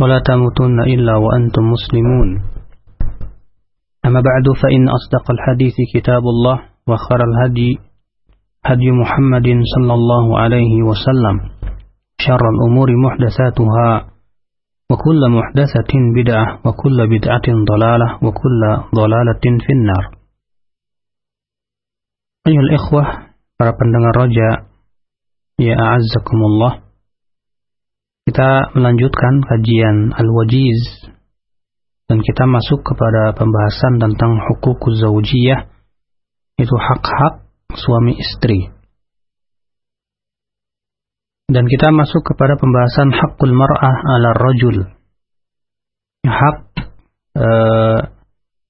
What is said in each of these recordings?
ولا تموتن إلا وأنتم مسلمون. أما بعد فإن أصدق الحديث كتاب الله وخير الهدي هدي محمد صلى الله عليه وسلم. شر الأمور محدثاتها وكل محدثة بدعة وكل بدعة ضلالة وكل ضلالة في النار. أيها الإخوة para pendengar roja ya a'azzakumullah. Kita melanjutkan kajian Al-Wajiz. Dan kita masuk kepada pembahasan tentang hukuk zaujiyah itu hak-hak suami istri. Dan kita masuk kepada pembahasan hakul mar'ah ala rajul. Hak e,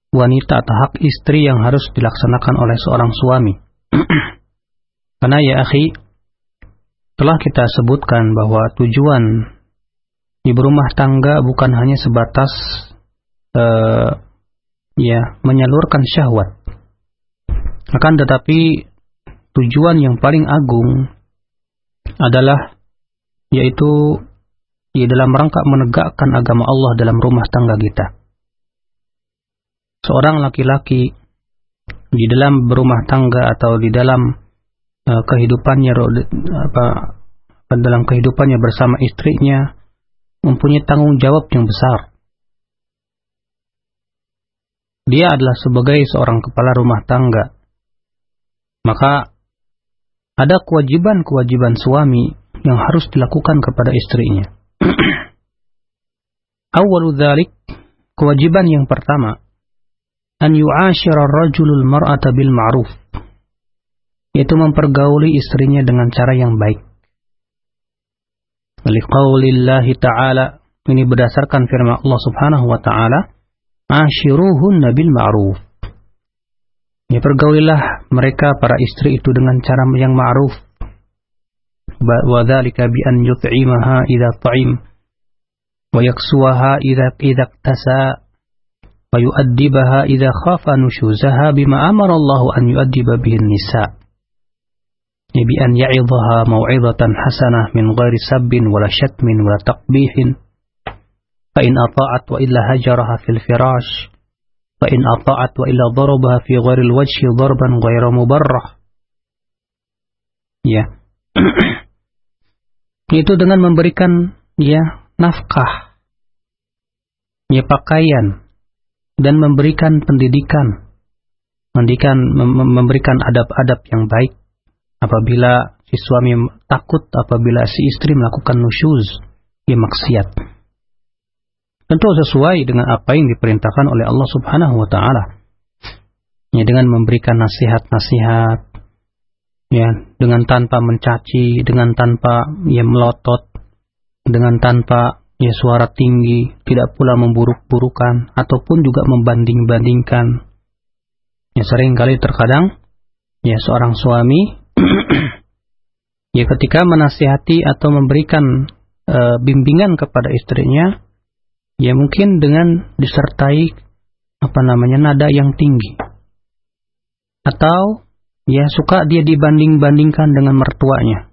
wanita atau hak istri yang harus dilaksanakan oleh seorang suami. Karena ya akhi telah kita sebutkan bahwa tujuan di berumah tangga bukan hanya sebatas e, ya menyalurkan syahwat akan tetapi tujuan yang paling agung adalah yaitu di dalam rangka menegakkan agama Allah dalam rumah tangga kita. Seorang laki-laki di dalam berumah tangga atau di dalam uh, kehidupannya apa dalam kehidupannya bersama istrinya mempunyai tanggung jawab yang besar. Dia adalah sebagai seorang kepala rumah tangga. Maka ada kewajiban-kewajiban suami yang harus dilakukan kepada istrinya. Awalu dzalik, kewajiban yang pertama, an yu'ashira rajulul mar'ata bil ma'ruf. Yaitu mempergauli istrinya dengan cara yang baik. Liqaulillahi ta'ala, ini berdasarkan firman Allah Subhanahu wa taala, "Ashiruhunna bil ma'ruf." Ya pergaulilah mereka para istri itu dengan cara yang ma'ruf. Wa dzalika bi an yut'imaha idza ta'im wa yaksuwaha idza idza tasa wa yu'addibaha idza khafa nushuzaha bima amara Allah an yu'addiba bihi nisa bi an ya'idhaha mau'izatan hasanah min ghairi sabbin wala syatmin wala taqbihin. Fa in ata'at wa illa hajaraha fil firash. Fa in ata'at wa illa darabaha fi ya. Itu dengan memberikan ya nafkah. Ya pakaian. Dan memberikan pendidikan. Memberikan memberikan adab-adab yang baik apabila si suami takut apabila si istri melakukan nusyuz ya maksiat Tentu sesuai dengan apa yang diperintahkan oleh Allah Subhanahu wa taala. Ya dengan memberikan nasihat-nasihat ya dengan tanpa mencaci, dengan tanpa ya melotot, dengan tanpa ya suara tinggi, tidak pula memburuk-burukan ataupun juga membanding-bandingkan. Ya sering kali terkadang ya seorang suami ya ketika menasihati atau memberikan e, bimbingan kepada istrinya ya mungkin dengan disertai apa namanya nada yang tinggi. Atau ya suka dia dibanding-bandingkan dengan mertuanya.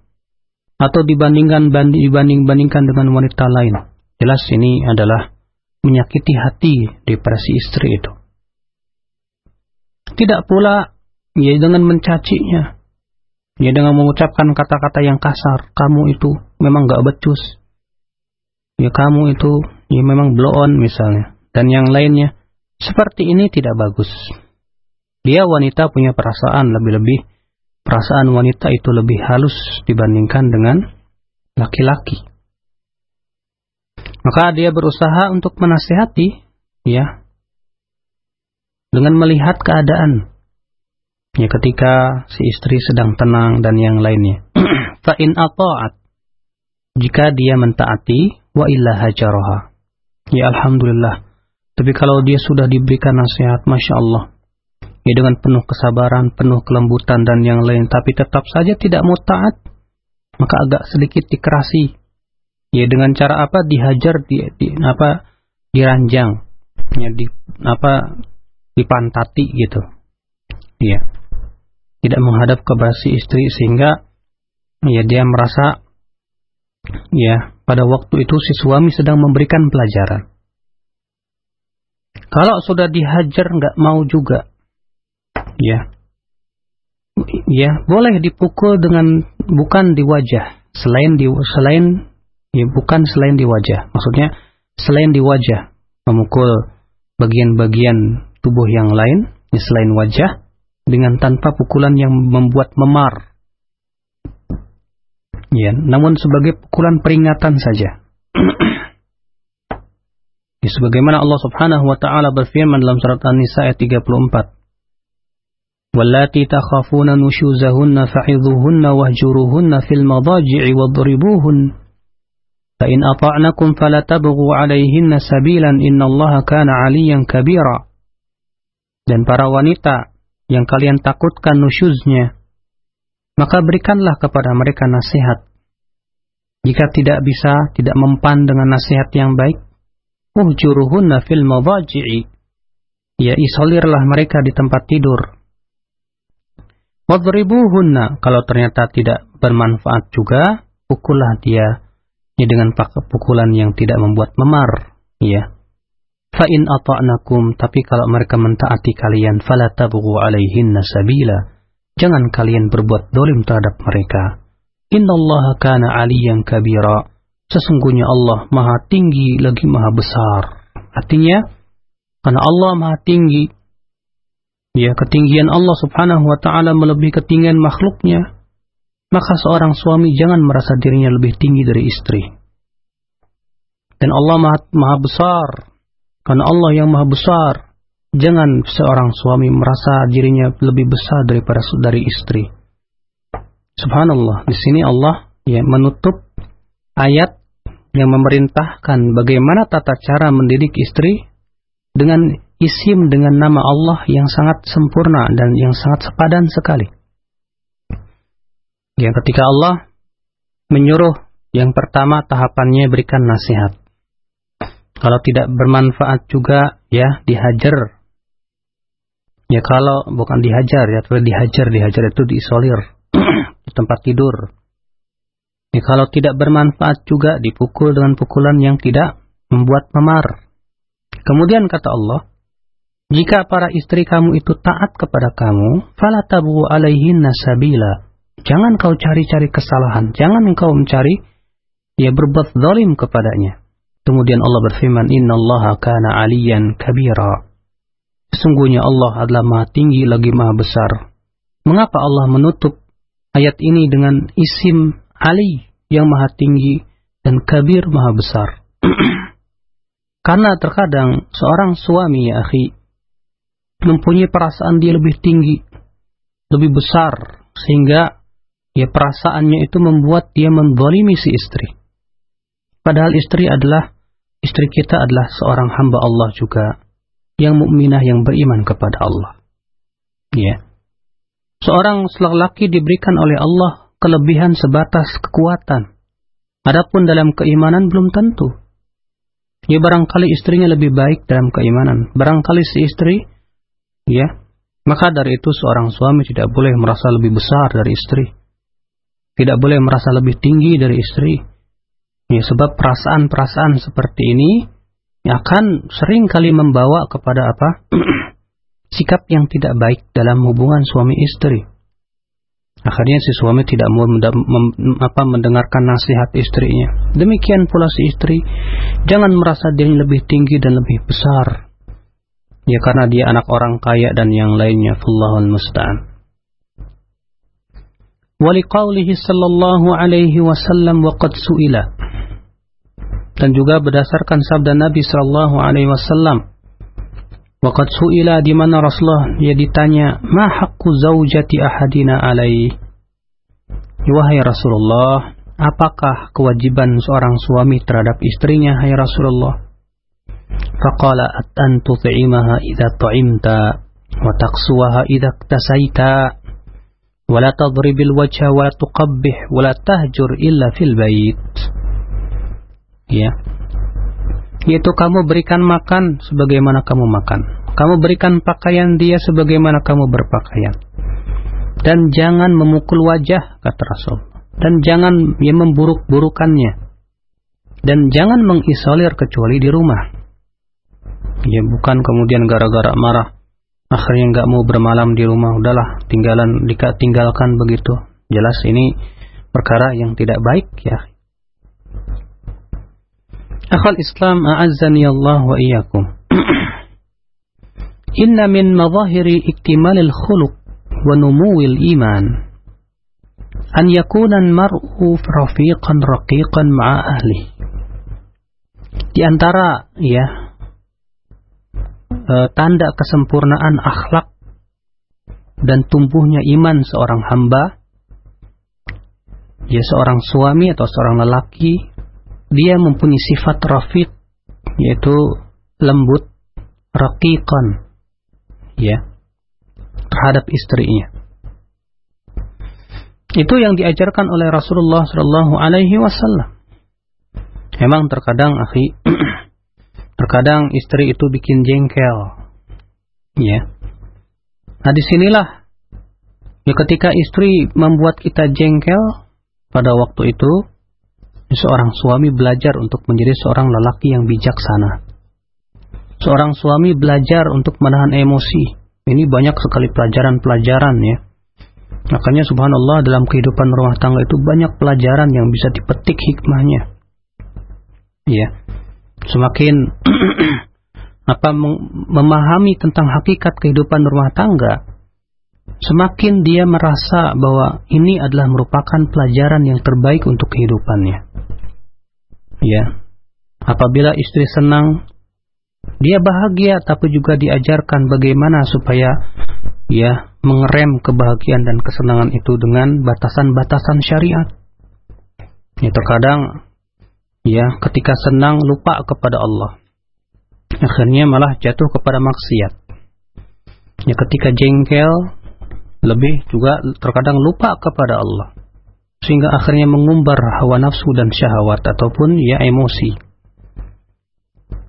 Atau dibandingkan banding dibanding bandingkan dengan wanita lain. Jelas ini adalah menyakiti hati daripada si istri itu. Tidak pula ya dengan mencacinya ya dengan mengucapkan kata-kata yang kasar kamu itu memang gak becus ya kamu itu ya memang blow on misalnya, dan yang lainnya. Seperti ini tidak bagus. Dia wanita punya perasaan lebih-lebih, perasaan wanita itu lebih halus dibandingkan dengan laki-laki. Maka dia berusaha untuk menasihati, ya, dengan melihat keadaan. Ya ketika si istri sedang tenang dan yang lainnya. Fa in ata'at jika dia mentaati wa illa hajaroha. Ya Alhamdulillah. Tapi kalau dia sudah diberikan nasihat, Masya Allah. Ya dengan penuh kesabaran, penuh kelembutan dan yang lain. Tapi tetap saja tidak mau taat. Maka agak sedikit dikerasi. Ya dengan cara apa? Dihajar, di, di apa? Diranjang. Ya di apa? Dipantati gitu. Ya. Tidak menghadap ke si istri sehingga ya dia merasa ya pada waktu itu si suami sedang memberikan pelajaran. Kalau sudah dihajar nggak mau juga, ya, ya boleh dipukul dengan bukan di wajah, selain di selain ya bukan selain di wajah, maksudnya selain di wajah, memukul bagian-bagian tubuh yang lain ya, selain wajah dengan tanpa pukulan yang membuat memar Ya, namun sebagai pukulan peringatan saja. ya, sebagaimana Allah Subhanahu wa taala berfirman dalam surat An-Nisa ayat 34. Wallati takhafuna nushuzahunna fa'idhuhunna wahjuruhunna fil madaji'i wadribuhun. فإن أطعنكم فلا تبغوا عليهن سبيلا إن الله كان عليا كبيرا dan para wanita yang kalian takutkan nusyuznya maka berikanlah kepada mereka nasihat. Jika tidak bisa, tidak mempan dengan nasihat yang baik, uhjuruhunna fil madaji'i. Ya isolirlah mereka di tempat tidur. Wadribuhunna, kalau ternyata tidak bermanfaat juga, pukullah dia ya dengan pukulan yang tidak membuat memar. Ya. Fa'in ata'nakum, tapi kalau mereka mentaati kalian, fala tabghu alaihinna sabila Jangan kalian berbuat dolim terhadap mereka. Inna Allah kana aliyan kabira. Sesungguhnya Allah maha tinggi lagi maha besar. Artinya, karena Allah maha tinggi, ya ketinggian Allah subhanahu wa ta'ala melebihi ketinggian makhluknya, maka seorang suami jangan merasa dirinya lebih tinggi dari istri. Dan Allah maha, maha besar, karena Allah yang maha besar, Jangan seorang suami merasa dirinya lebih besar daripada dari istri. Subhanallah, di sini Allah ya menutup ayat yang memerintahkan bagaimana tata cara mendidik istri dengan isim dengan nama Allah yang sangat sempurna dan yang sangat sepadan sekali. Yang ketika Allah menyuruh yang pertama tahapannya berikan nasihat. Kalau tidak bermanfaat juga ya dihajar Ya kalau bukan dihajar ya, dihajar, dihajar itu diisolir di tempat tidur. Ya kalau tidak bermanfaat juga dipukul dengan pukulan yang tidak membuat memar. Kemudian kata Allah, jika para istri kamu itu taat kepada kamu, fala tabu alaihin nasabila. Jangan kau cari-cari kesalahan, jangan engkau mencari ya berbuat zalim kepadanya. Kemudian Allah berfirman, Inna Allah kana aliyan kabira. Sesungguhnya Allah adalah maha tinggi lagi maha besar. Mengapa Allah menutup ayat ini dengan isim Ali yang maha tinggi dan kabir maha besar? Karena terkadang seorang suami ya akhi mempunyai perasaan dia lebih tinggi, lebih besar sehingga ya perasaannya itu membuat dia mendolimi si istri. Padahal istri adalah istri kita adalah seorang hamba Allah juga yang mukminah yang beriman kepada Allah. Ya. Seorang lelaki diberikan oleh Allah kelebihan sebatas kekuatan. Adapun dalam keimanan belum tentu. Ya barangkali istrinya lebih baik dalam keimanan. Barangkali si istri, ya, maka dari itu seorang suami tidak boleh merasa lebih besar dari istri. Tidak boleh merasa lebih tinggi dari istri. Ya, sebab perasaan-perasaan seperti ini akan sering kali membawa kepada apa? sikap yang tidak baik dalam hubungan suami istri. Akhirnya si suami tidak mau apa, mendengarkan nasihat istrinya. Demikian pula si istri, jangan merasa diri lebih tinggi dan lebih besar. Ya karena dia anak orang kaya dan yang lainnya. Fallahul musta'an. Waliqaulihi sallallahu alaihi wasallam wa qad su'ila dan juga berdasarkan sabda Nabi Shallallahu Alaihi Wasallam. Waqad su'ila di mana Rasulullah dia ditanya, "Ma haqqu zaujati ahadina alai?" Wahai Rasulullah, apakah kewajiban seorang suami terhadap istrinya, hai Rasulullah? Faqala an tut'imaha idza ta'imta wa taqsuwaha idza iktasaita wa la tadribil wajha wa tuqabbih wa la tahjur illa fil bait. Ya. Yaitu kamu berikan makan sebagaimana kamu makan. Kamu berikan pakaian dia sebagaimana kamu berpakaian. Dan jangan memukul wajah, kata Rasul. Dan jangan ya, memburuk-burukannya. Dan jangan mengisolir kecuali di rumah. Ya bukan kemudian gara-gara marah. Akhirnya nggak mau bermalam di rumah. Udahlah, tinggalan tinggalkan begitu. Jelas ini perkara yang tidak baik ya. Akhal Islam a'azzani Allah wa iyyakum. Inna min madahiri iktimalil khuluq wa numuwil iman an yakuna mar'u rafiqan raqiqan ma'a ahli. Di antara ya e, tanda kesempurnaan akhlak dan tumbuhnya iman seorang hamba ya seorang suami atau seorang lelaki dia mempunyai sifat rafiq yaitu lembut raqiqan ya terhadap istrinya. Itu yang diajarkan oleh Rasulullah Shallallahu Alaihi Wasallam. Memang terkadang, akhi, terkadang istri itu bikin jengkel, ya. Nah di sinilah, ya ketika istri membuat kita jengkel pada waktu itu, seorang suami belajar untuk menjadi seorang lelaki yang bijaksana. Seorang suami belajar untuk menahan emosi, ini banyak sekali pelajaran-pelajaran ya. Makanya subhanallah dalam kehidupan rumah tangga itu banyak pelajaran yang bisa dipetik hikmahnya. Ya. Semakin apa memahami tentang hakikat kehidupan rumah tangga, semakin dia merasa bahwa ini adalah merupakan pelajaran yang terbaik untuk kehidupannya. Ya. Apabila istri senang dia bahagia tapi juga diajarkan bagaimana supaya ya mengerem kebahagiaan dan kesenangan itu dengan batasan-batasan syariat. Ya terkadang ya ketika senang lupa kepada Allah. Akhirnya malah jatuh kepada maksiat. Ya ketika jengkel lebih juga terkadang lupa kepada Allah. Sehingga akhirnya mengumbar hawa nafsu dan syahwat ataupun ya emosi.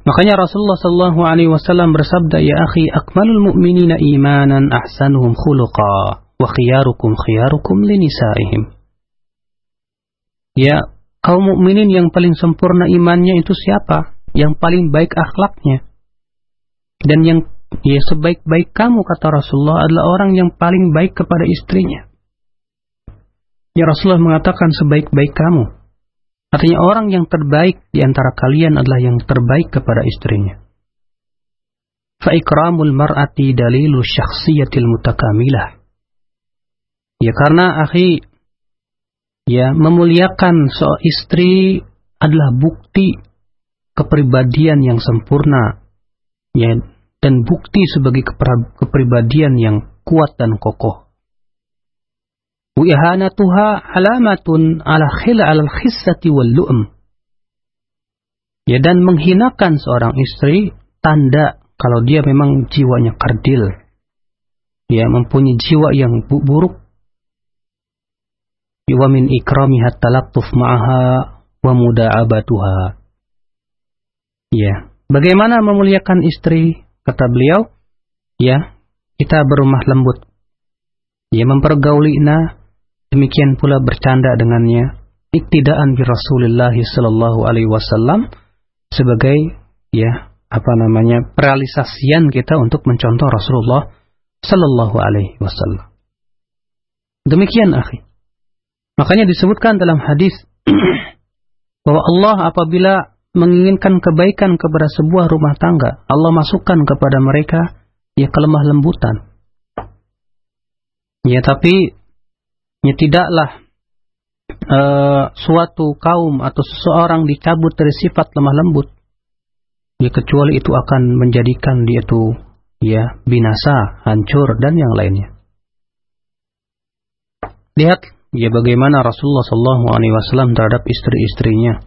Makanya Rasulullah Shallallahu Alaihi Wasallam bersabda, ya akhi, akmalul mu'minina imanan ahsanuhum khuluqa wa khiyarukum khiyarukum linisaihim. Ya, kaum mukminin yang paling sempurna imannya itu siapa? Yang paling baik akhlaknya. Dan yang ya sebaik-baik kamu kata Rasulullah adalah orang yang paling baik kepada istrinya. Ya Rasulullah mengatakan sebaik-baik kamu Artinya orang yang terbaik di antara kalian adalah yang terbaik kepada istrinya. Fa'ikramul mar'ati dalilu syakhsiyatil mutakamilah. Ya karena akhi, ya memuliakan seorang istri adalah bukti kepribadian yang sempurna. Ya, dan bukti sebagai kepribadian yang kuat dan kokoh wa ihanatuha alamatun ala khila al wal lu'm. Ya dan menghinakan seorang istri tanda kalau dia memang jiwanya kardil. Ya mempunyai jiwa yang buruk. Wa min ikramiha talattuf ma'aha wa muda'abatuha. Ya, bagaimana memuliakan istri? Kata beliau, ya, kita berumah lembut. Ya, mempergaulina Demikian pula bercanda dengannya. Iktidaan bi Rasulullah sallallahu alaihi wasallam sebagai ya apa namanya realisasian kita untuk mencontoh Rasulullah sallallahu alaihi wasallam. Demikian akhi. Makanya disebutkan dalam hadis bahwa Allah apabila menginginkan kebaikan kepada sebuah rumah tangga, Allah masukkan kepada mereka ya kelemah lembutan. Ya tapi ya tidaklah uh, suatu kaum atau seseorang dicabut dari sifat lemah lembut ya kecuali itu akan menjadikan dia itu ya binasa, hancur dan yang lainnya. Lihat ya bagaimana Rasulullah Shallallahu Alaihi Wasallam terhadap istri-istrinya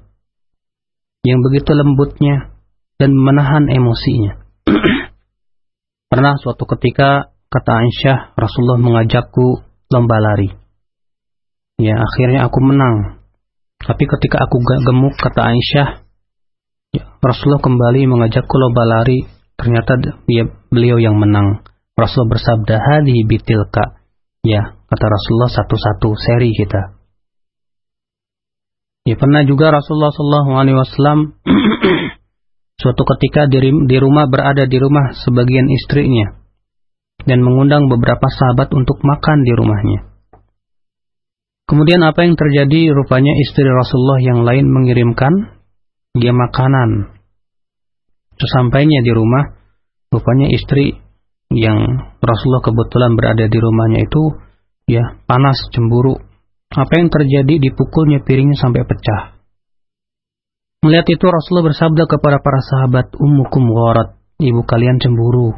yang begitu lembutnya dan menahan emosinya. Pernah suatu ketika kata Aisyah Rasulullah mengajakku lomba lari. Ya akhirnya aku menang. Tapi ketika aku gemuk kata Aisyah, ya, Rasulullah kembali mengajakku lomba lari. Ternyata dia beliau yang menang. Rasulullah bersabda, "Hadi bitilka." Ya, kata Rasulullah satu-satu seri kita. Ya pernah juga Rasulullah Shallallahu Alaihi Wasallam suatu ketika di, di rumah berada di rumah sebagian istrinya dan mengundang beberapa sahabat untuk makan di rumahnya. Kemudian apa yang terjadi? Rupanya istri Rasulullah yang lain mengirimkan dia makanan. Sesampainya di rumah, rupanya istri yang Rasulullah kebetulan berada di rumahnya itu ya panas cemburu apa yang terjadi dipukulnya piringnya sampai pecah. Melihat itu Rasulullah bersabda kepada para sahabat, Ummukum gharat, ibu kalian cemburu.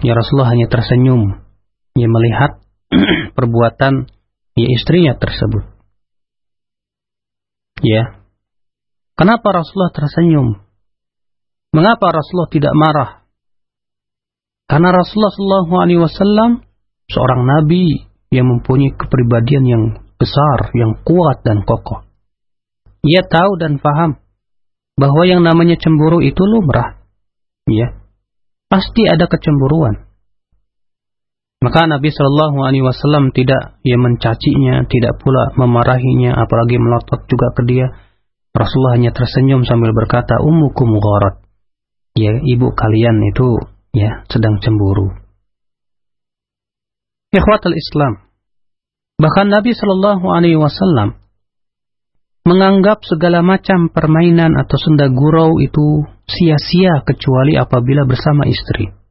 Ya Rasulullah hanya tersenyum. Ia melihat perbuatan ya istrinya tersebut. Ya. Kenapa Rasulullah tersenyum? Mengapa Rasulullah tidak marah? Karena Rasulullah SAW seorang nabi yang mempunyai kepribadian yang besar, yang kuat dan kokoh. Ia tahu dan paham bahwa yang namanya cemburu itu lumrah. Ya, pasti ada kecemburuan. Maka Nabi Shallallahu Alaihi Wasallam tidak ia mencacinya, tidak pula memarahinya, apalagi melotot juga ke dia. Rasulullah hanya tersenyum sambil berkata, Ummukum gharat. Ya, ibu kalian itu ya sedang cemburu. Ikhwatul Islam. Bahkan Nabi Shallallahu Alaihi Wasallam menganggap segala macam permainan atau senda gurau itu sia-sia kecuali apabila bersama istri.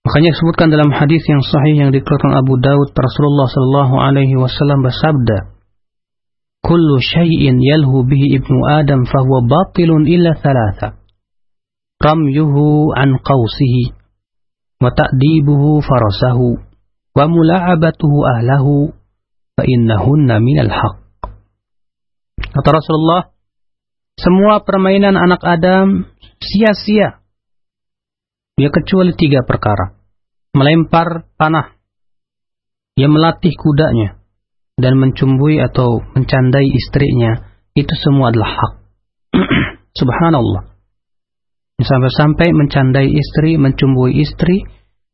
Makanya disebutkan dalam hadis yang sahih yang dikeluarkan Abu Daud Rasulullah Shallallahu Alaihi Wasallam bersabda, "Kullu syai'in yalhu bihi ibnu Adam fahuwa batilun illa thalatha. Ramyuhu an qawsihi wa ta'dibuhu farasahu wa mula'abatuhu ahlahu fa innahunna minal haq. Kata Rasulullah, semua permainan anak Adam sia-sia. Ya kecuali tiga perkara. Melempar panah. Dia melatih kudanya. Dan mencumbui atau mencandai istrinya. Itu semua adalah hak. Subhanallah sampai-sampai mencandai istri, mencumbui istri,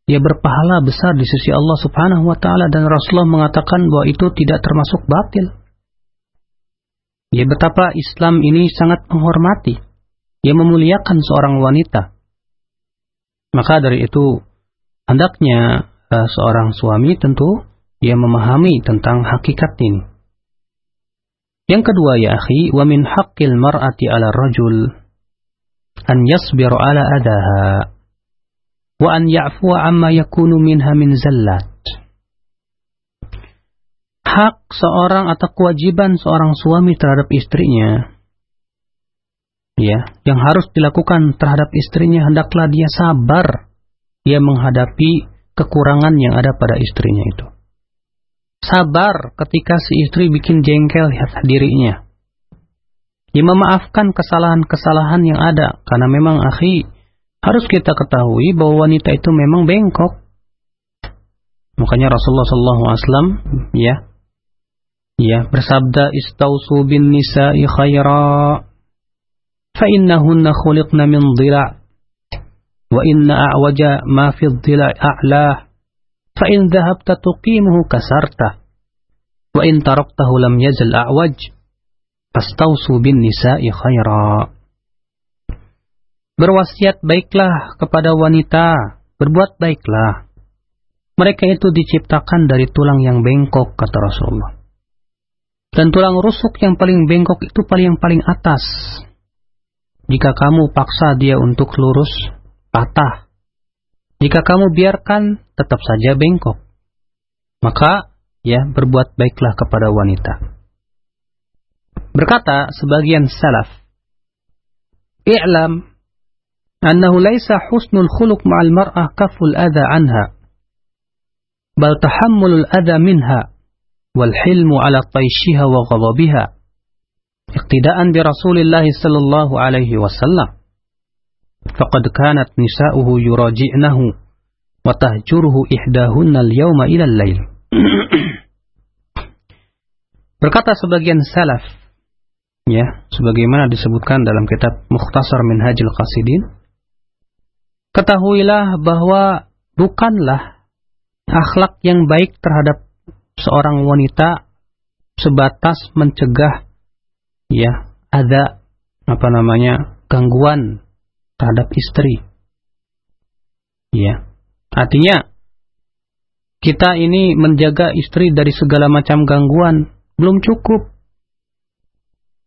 ia berpahala besar di sisi Allah Subhanahu wa taala dan Rasulullah mengatakan bahwa itu tidak termasuk batil. Ya betapa Islam ini sangat menghormati, ia memuliakan seorang wanita. Maka dari itu hendaknya uh, seorang suami tentu ia memahami tentang hakikat ini. Yang kedua ya akhi, wa min haqqil mar'ati 'ala rajul an yasbir ala adaha wa an ya'fuwa amma yakunu minha min zallat. Hak seorang atau kewajiban seorang suami terhadap istrinya ya, yang harus dilakukan terhadap istrinya hendaklah dia sabar. Dia menghadapi kekurangan yang ada pada istrinya itu. Sabar ketika si istri bikin jengkel dirinya. Ya memaafkan kesalahan-kesalahan yang ada. Karena memang akhi harus kita ketahui bahwa wanita itu memang bengkok. Makanya Rasulullah SAW ya ya bersabda istausu bin nisa'i khaira wa inna a'waja ma fi dhila' a'lah fa in dhahabta tuqimuhu kasarta wa in taraktahu lam yazal a'waj Fastausu bin nisa'i khaira. Berwasiat baiklah kepada wanita, berbuat baiklah. Mereka itu diciptakan dari tulang yang bengkok, kata Rasulullah. Dan tulang rusuk yang paling bengkok itu paling yang paling atas. Jika kamu paksa dia untuk lurus, patah. Jika kamu biarkan, tetap saja bengkok. Maka, ya, berbuat baiklah kepada wanita. Berkata sebagian salaf, I'lam annahu laisa husnul khuluk ma'al mar'ah kaful adha anha, bal tahammulul adha minha, wal hilmu ala taishiha wa ghababihah iqtidaan bi Rasulillah sallallahu alaihi wasallam. Faqad kanat nisa'uhu yuraji'nahu wa tahjuruhu ihdahunna al-yawma ila al-lail. Berkata sebagian salaf, ya, sebagaimana disebutkan dalam kitab Mukhtasar min Hajil Qasidin, ketahuilah bahwa bukanlah akhlak yang baik terhadap seorang wanita sebatas mencegah ya ada apa namanya gangguan terhadap istri. Ya. Artinya kita ini menjaga istri dari segala macam gangguan belum cukup.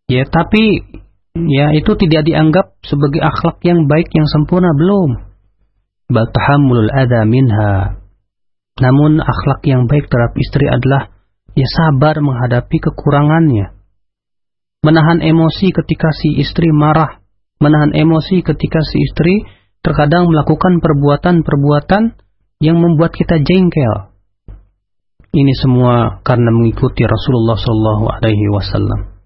Ya, tapi ya itu tidak dianggap sebagai akhlak yang baik yang sempurna belum. Bal tahammulul adha minha. Namun akhlak yang baik terhadap istri adalah ya sabar menghadapi kekurangannya. Menahan emosi ketika si istri marah, menahan emosi ketika si istri terkadang melakukan perbuatan-perbuatan yang membuat kita jengkel. Ini semua karena mengikuti Rasulullah Sallallahu Alaihi Wasallam.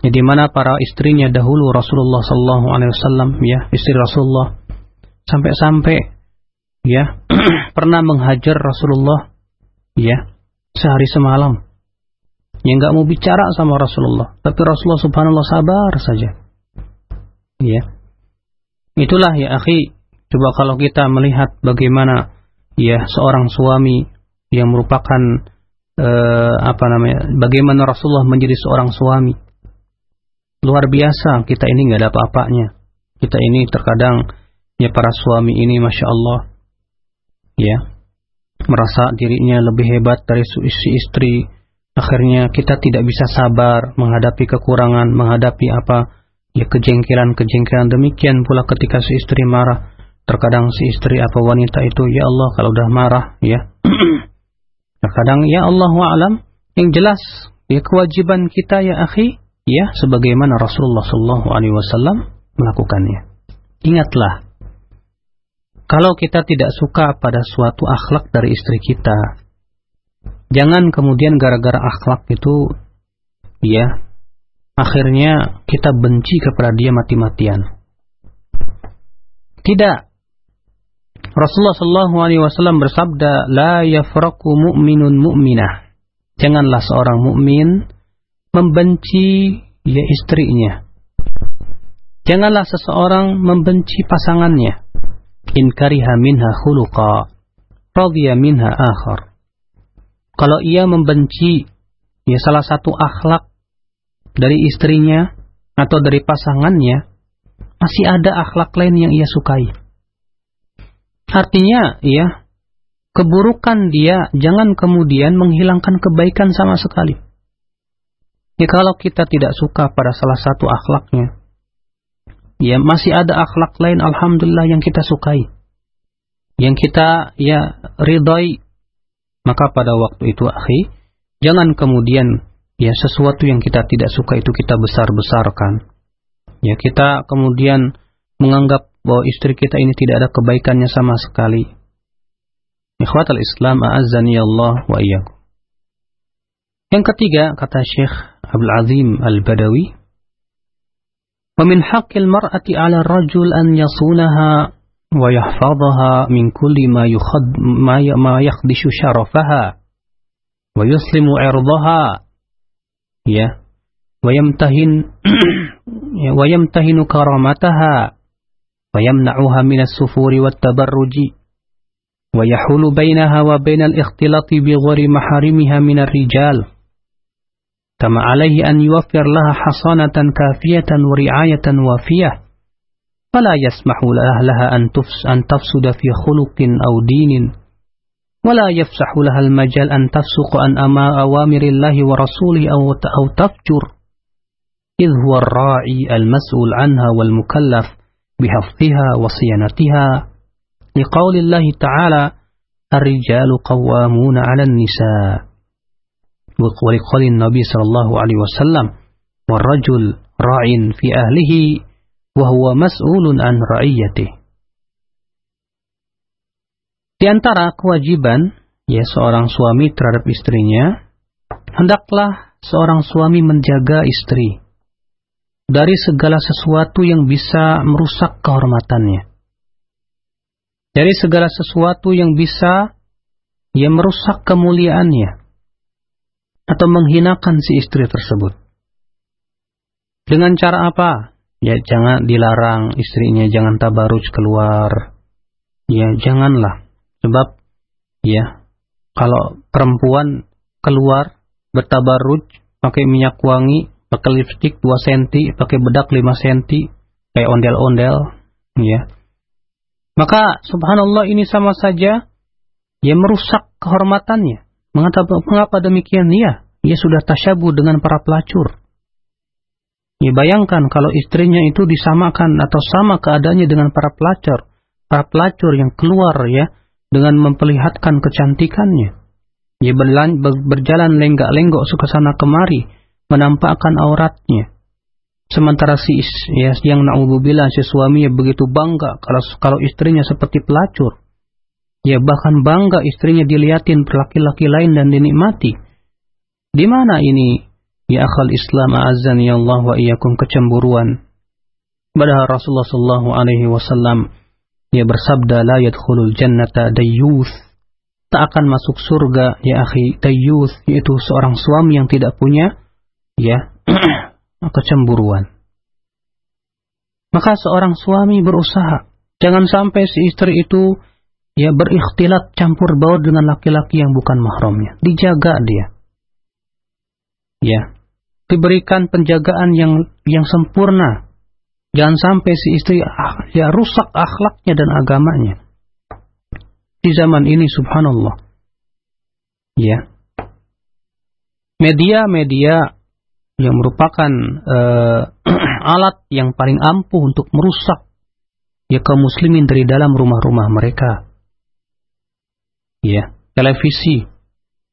Jadi mana para istrinya dahulu Rasulullah Wasallam ya istri Rasulullah sampai-sampai ya pernah menghajar Rasulullah ya sehari semalam yang nggak mau bicara sama Rasulullah. Tapi Rasulullah Subhanallah sabar saja. Ya itulah ya akhi. Coba kalau kita melihat bagaimana ya seorang suami yang merupakan uh, apa namanya bagaimana Rasulullah menjadi seorang suami. Luar biasa kita ini nggak ada apa-apanya. Kita ini terkadang ya para suami ini masya Allah ya merasa dirinya lebih hebat dari si istri akhirnya kita tidak bisa sabar menghadapi kekurangan menghadapi apa? Ya kejengkelan-kejengkelan. Demikian pula ketika si istri marah. Terkadang si istri apa wanita itu ya Allah kalau udah marah ya. Terkadang ya Allah alam. Yang jelas ya kewajiban kita ya akhi ya sebagaimana Rasulullah Shallallahu Alaihi Wasallam melakukannya. Ingatlah kalau kita tidak suka pada suatu akhlak dari istri kita, jangan kemudian gara-gara akhlak itu ya akhirnya kita benci kepada dia mati-matian. Tidak, Rasulullah Shallallahu Alaihi Wasallam bersabda, لا yafraku mu'minun mu'minah. Janganlah seorang mukmin membenci ya istrinya. Janganlah seseorang membenci pasangannya. In kariha minha khuluqa, radhiya minha akhar. Kalau ia membenci ya salah satu akhlak dari istrinya atau dari pasangannya, masih ada akhlak lain yang ia sukai. Artinya, ya, keburukan dia jangan kemudian menghilangkan kebaikan sama sekali. Ya, kalau kita tidak suka pada salah satu akhlaknya, ya masih ada akhlak lain alhamdulillah yang kita sukai. Yang kita ya ridhoi. Maka pada waktu itu akhi, jangan kemudian ya sesuatu yang kita tidak suka itu kita besar-besarkan. Ya kita kemudian menganggap bahwa istri kita ini tidak ada kebaikannya sama sekali. Ikhwatal Islam a'azzani Allah wa iyyakum. Yang ketiga kata Syekh Abdul Azim Al-Badawi, "Wa min haqqil mar'ati 'ala ar-rajul an yasunaha ويحفظها من كل ما يخد ما يخدش شرفها. ويسلم عرضها. يا. ويمتهن ويمتهن كرامتها. ويمنعها من السفور والتبرج. ويحول بينها وبين الاختلاط بغير محارمها من الرجال. كما عليه أن يوفر لها حصانة كافية ورعاية وافية. فلا يسمح لها أن تفسد في خلق أو دين. ولا يفسح لها المجال أن تفسق عن أوامر الله ورسوله أو تفجر. إذ هو الراعي المسؤول عنها والمكلف بحفظها وصيانتها. لقول الله تعالى الرجال قوامون على النساء. ولقول النبي صلى الله عليه وسلم والرجل راع في أهله wahwa an. Di antara kewajiban ya seorang suami terhadap istrinya, hendaklah seorang suami menjaga istri dari segala sesuatu yang bisa merusak kehormatannya. Dari segala sesuatu yang bisa ia merusak kemuliaannya atau menghinakan si istri tersebut. Dengan cara apa? Ya jangan dilarang istrinya jangan tabaruj keluar. Ya janganlah. Sebab ya kalau perempuan keluar bertabaruj pakai minyak wangi, pakai lipstik 2 cm, pakai bedak 5 cm, kayak ondel-ondel, ya. Maka subhanallah ini sama saja ya merusak kehormatannya. Mengapa, mengapa demikian? Ya, ia sudah tasyabu dengan para pelacur. Ya bayangkan kalau istrinya itu disamakan atau sama keadaannya dengan para pelacur. Para pelacur yang keluar ya dengan memperlihatkan kecantikannya. Ia berjalan lenggak-lenggok ke sana kemari, menampakkan auratnya. Sementara si ya, yang na'udzubillah si suami ya begitu bangga kalau kalau istrinya seperti pelacur. Ya bahkan bangga istrinya dilihatin laki-laki lain dan dinikmati. Di mana ini ya akal Islam azan ya Allah wa iyyakum kecemburuan? Padahal Rasulullah sallallahu alaihi wasallam ia bersabda la yadkhulul jannata dayyuth tak akan masuk surga ya akhi tayyus yaitu seorang suami yang tidak punya ya kecemburuan. Maka seorang suami berusaha jangan sampai si istri itu ya berikhtilat campur baur dengan laki-laki yang bukan mahramnya. Dijaga dia. Ya. Diberikan penjagaan yang yang sempurna. Jangan sampai si istri ah, ya rusak akhlaknya dan agamanya di zaman ini subhanallah. Ya. Media-media yang merupakan uh, alat yang paling ampuh untuk merusak ya kaum muslimin dari dalam rumah-rumah mereka. Ya, televisi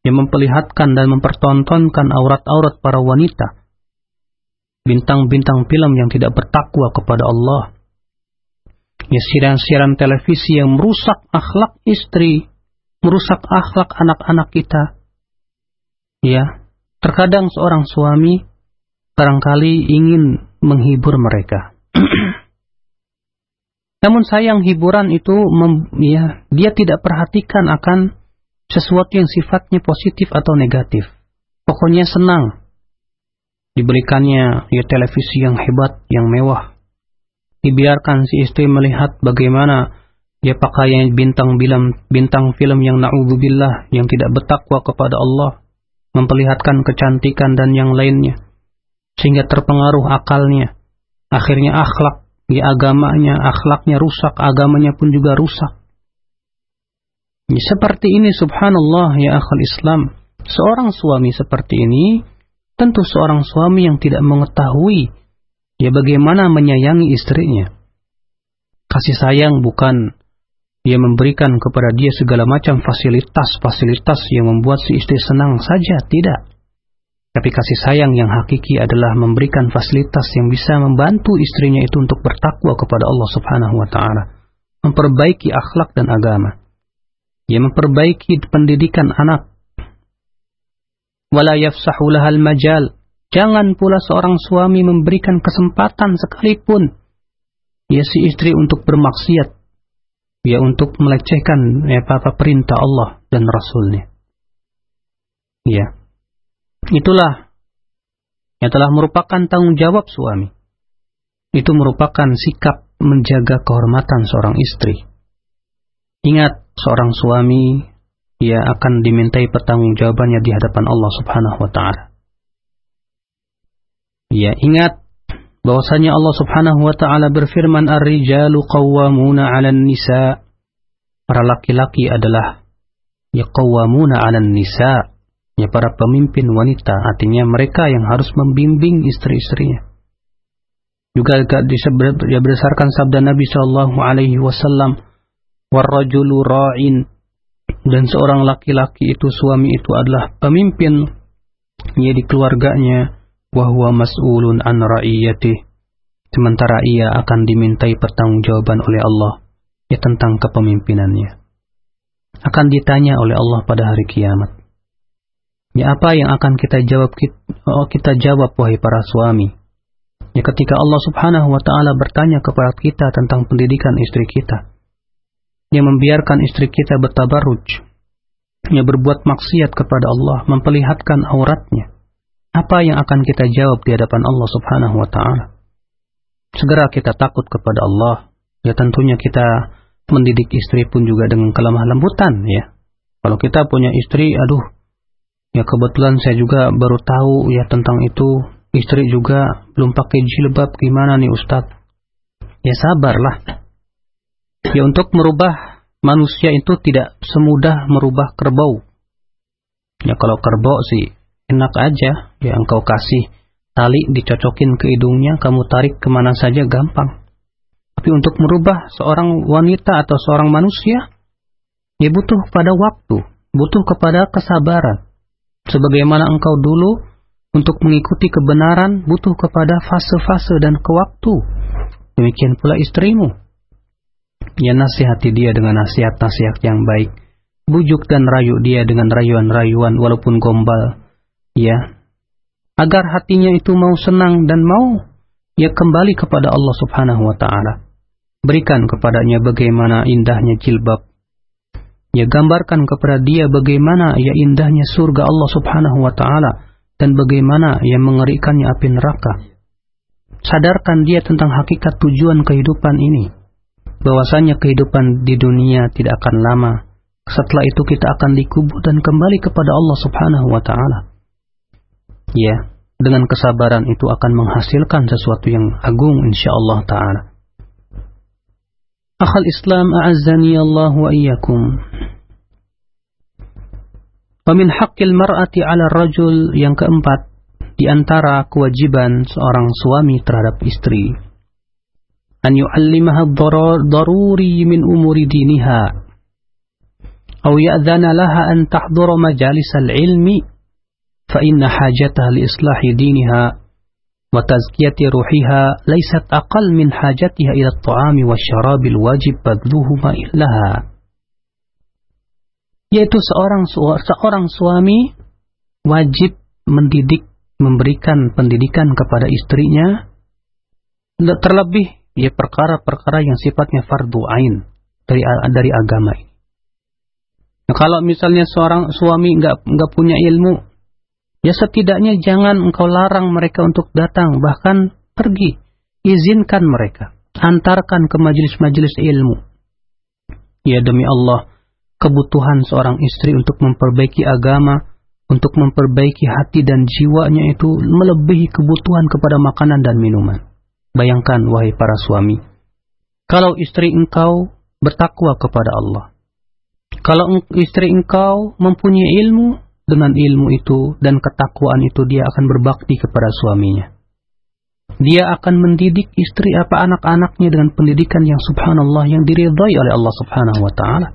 yang memperlihatkan dan mempertontonkan aurat-aurat para wanita. Bintang-bintang film yang tidak bertakwa kepada Allah ya siaran-siaran televisi yang merusak akhlak istri, merusak akhlak anak-anak kita. Ya, terkadang seorang suami barangkali ingin menghibur mereka. Namun sayang hiburan itu ya, dia tidak perhatikan akan sesuatu yang sifatnya positif atau negatif. Pokoknya senang. Diberikannya ya televisi yang hebat, yang mewah, dibiarkan si istri melihat bagaimana dia pakaian bintang film bintang film yang naudzubillah yang tidak bertakwa kepada Allah memperlihatkan kecantikan dan yang lainnya sehingga terpengaruh akalnya. Akhirnya akhlak di agamanya akhlaknya rusak agamanya pun juga rusak. ya, seperti ini subhanallah ya akal Islam seorang suami seperti ini tentu seorang suami yang tidak mengetahui Ya bagaimana menyayangi istrinya. Kasih sayang bukan dia memberikan kepada dia segala macam fasilitas-fasilitas yang membuat si istri senang saja, tidak. Tapi kasih sayang yang hakiki adalah memberikan fasilitas yang bisa membantu istrinya itu untuk bertakwa kepada Allah Subhanahu wa taala, memperbaiki akhlak dan agama. Ya memperbaiki pendidikan anak. Wala yafsahu lahal majal Jangan pula seorang suami memberikan kesempatan sekalipun ya si istri untuk bermaksiat, ya untuk melecehkan ya apa perintah Allah dan Rasulnya. Ya, itulah yang telah merupakan tanggung jawab suami. Itu merupakan sikap menjaga kehormatan seorang istri. Ingat, seorang suami ia akan dimintai pertanggungjawabannya di hadapan Allah Subhanahu wa taala. Ya, ingat bahwasanya Allah Subhanahu wa taala berfirman ar-rijalu qawwamuna 'alan nisa. Para laki-laki adalah ya qawwamuna 'alan nisa. Ya para pemimpin wanita, artinya mereka yang harus membimbing istri-istrinya. Juga ya berdasarkan sabda Nabi Shallallahu alaihi wasallam, "Warrajulu ra'in" dan seorang laki-laki itu suami itu adalah pemimpin. Ya di keluarganya. Wahwa mas'ulun an ra'iyatih. Sementara ia akan dimintai pertanggungjawaban oleh Allah ya tentang kepemimpinannya. Akan ditanya oleh Allah pada hari kiamat. Ya apa yang akan kita jawab oh, kita jawab wahai para suami? Ya ketika Allah Subhanahu wa taala bertanya kepada kita tentang pendidikan istri kita. Yang membiarkan istri kita bertabarruj. Ya berbuat maksiat kepada Allah, memperlihatkan auratnya. Apa yang akan kita jawab di hadapan Allah Subhanahu wa taala? Segera kita takut kepada Allah. Ya tentunya kita mendidik istri pun juga dengan kelemah lembutan ya. Kalau kita punya istri, aduh Ya kebetulan saya juga baru tahu ya tentang itu. Istri juga belum pakai jilbab gimana nih Ustadz? Ya sabarlah. Ya untuk merubah manusia itu tidak semudah merubah kerbau. Ya kalau kerbau sih enak aja. Ya engkau kasih tali dicocokin ke hidungnya, kamu tarik ke mana saja gampang. Tapi untuk merubah seorang wanita atau seorang manusia, ya butuh kepada waktu, butuh kepada kesabaran. Sebagaimana engkau dulu untuk mengikuti kebenaran butuh kepada fase-fase dan kewaktu. Demikian pula istrimu. Ya nasihati dia dengan nasihat-nasihat yang baik. Bujuk dan rayu dia dengan rayuan-rayuan walaupun gombal. Ya. Agar hatinya itu mau senang dan mau ya kembali kepada Allah Subhanahu wa taala. Berikan kepadanya bagaimana indahnya jilbab Ya gambarkan kepada dia bagaimana ya indahnya surga Allah subhanahu wa ta'ala dan bagaimana yang mengerikannya api neraka. Sadarkan dia tentang hakikat tujuan kehidupan ini. Bahwasanya kehidupan di dunia tidak akan lama. Setelah itu kita akan dikubur dan kembali kepada Allah subhanahu wa ta'ala. Ya, dengan kesabaran itu akan menghasilkan sesuatu yang agung insyaAllah ta'ala. Akhal Islam a'azzani Allah wa iyyakum. Wamin haqqil mar'ati 'ala rajul yang keempat di antara kewajiban seorang suami terhadap istri an yu'allimaha daruri min umuri diniha aw ya'dhana laha an tahdhura majalis al-ilmi fa inna hajataha li islahi diniha وتزكية روحها ليست أقل من حاجتها إلى الطعام والشراب الواجب بذلهما لها yaitu seorang seorang suami wajib mendidik memberikan pendidikan kepada istrinya terlebih ya perkara-perkara yang sifatnya fardu ain dari dari agama ini. Nah, kalau misalnya seorang suami nggak nggak punya ilmu, Ya setidaknya jangan engkau larang mereka untuk datang, bahkan pergi. Izinkan mereka. Antarkan ke majelis-majelis ilmu. Ya demi Allah, kebutuhan seorang istri untuk memperbaiki agama, untuk memperbaiki hati dan jiwanya itu melebihi kebutuhan kepada makanan dan minuman. Bayangkan wahai para suami, kalau istri engkau bertakwa kepada Allah, kalau istri engkau mempunyai ilmu, dengan ilmu itu dan ketakwaan itu dia akan berbakti kepada suaminya. Dia akan mendidik istri apa anak-anaknya dengan pendidikan yang subhanallah yang diridhai oleh Allah subhanahu wa ta'ala.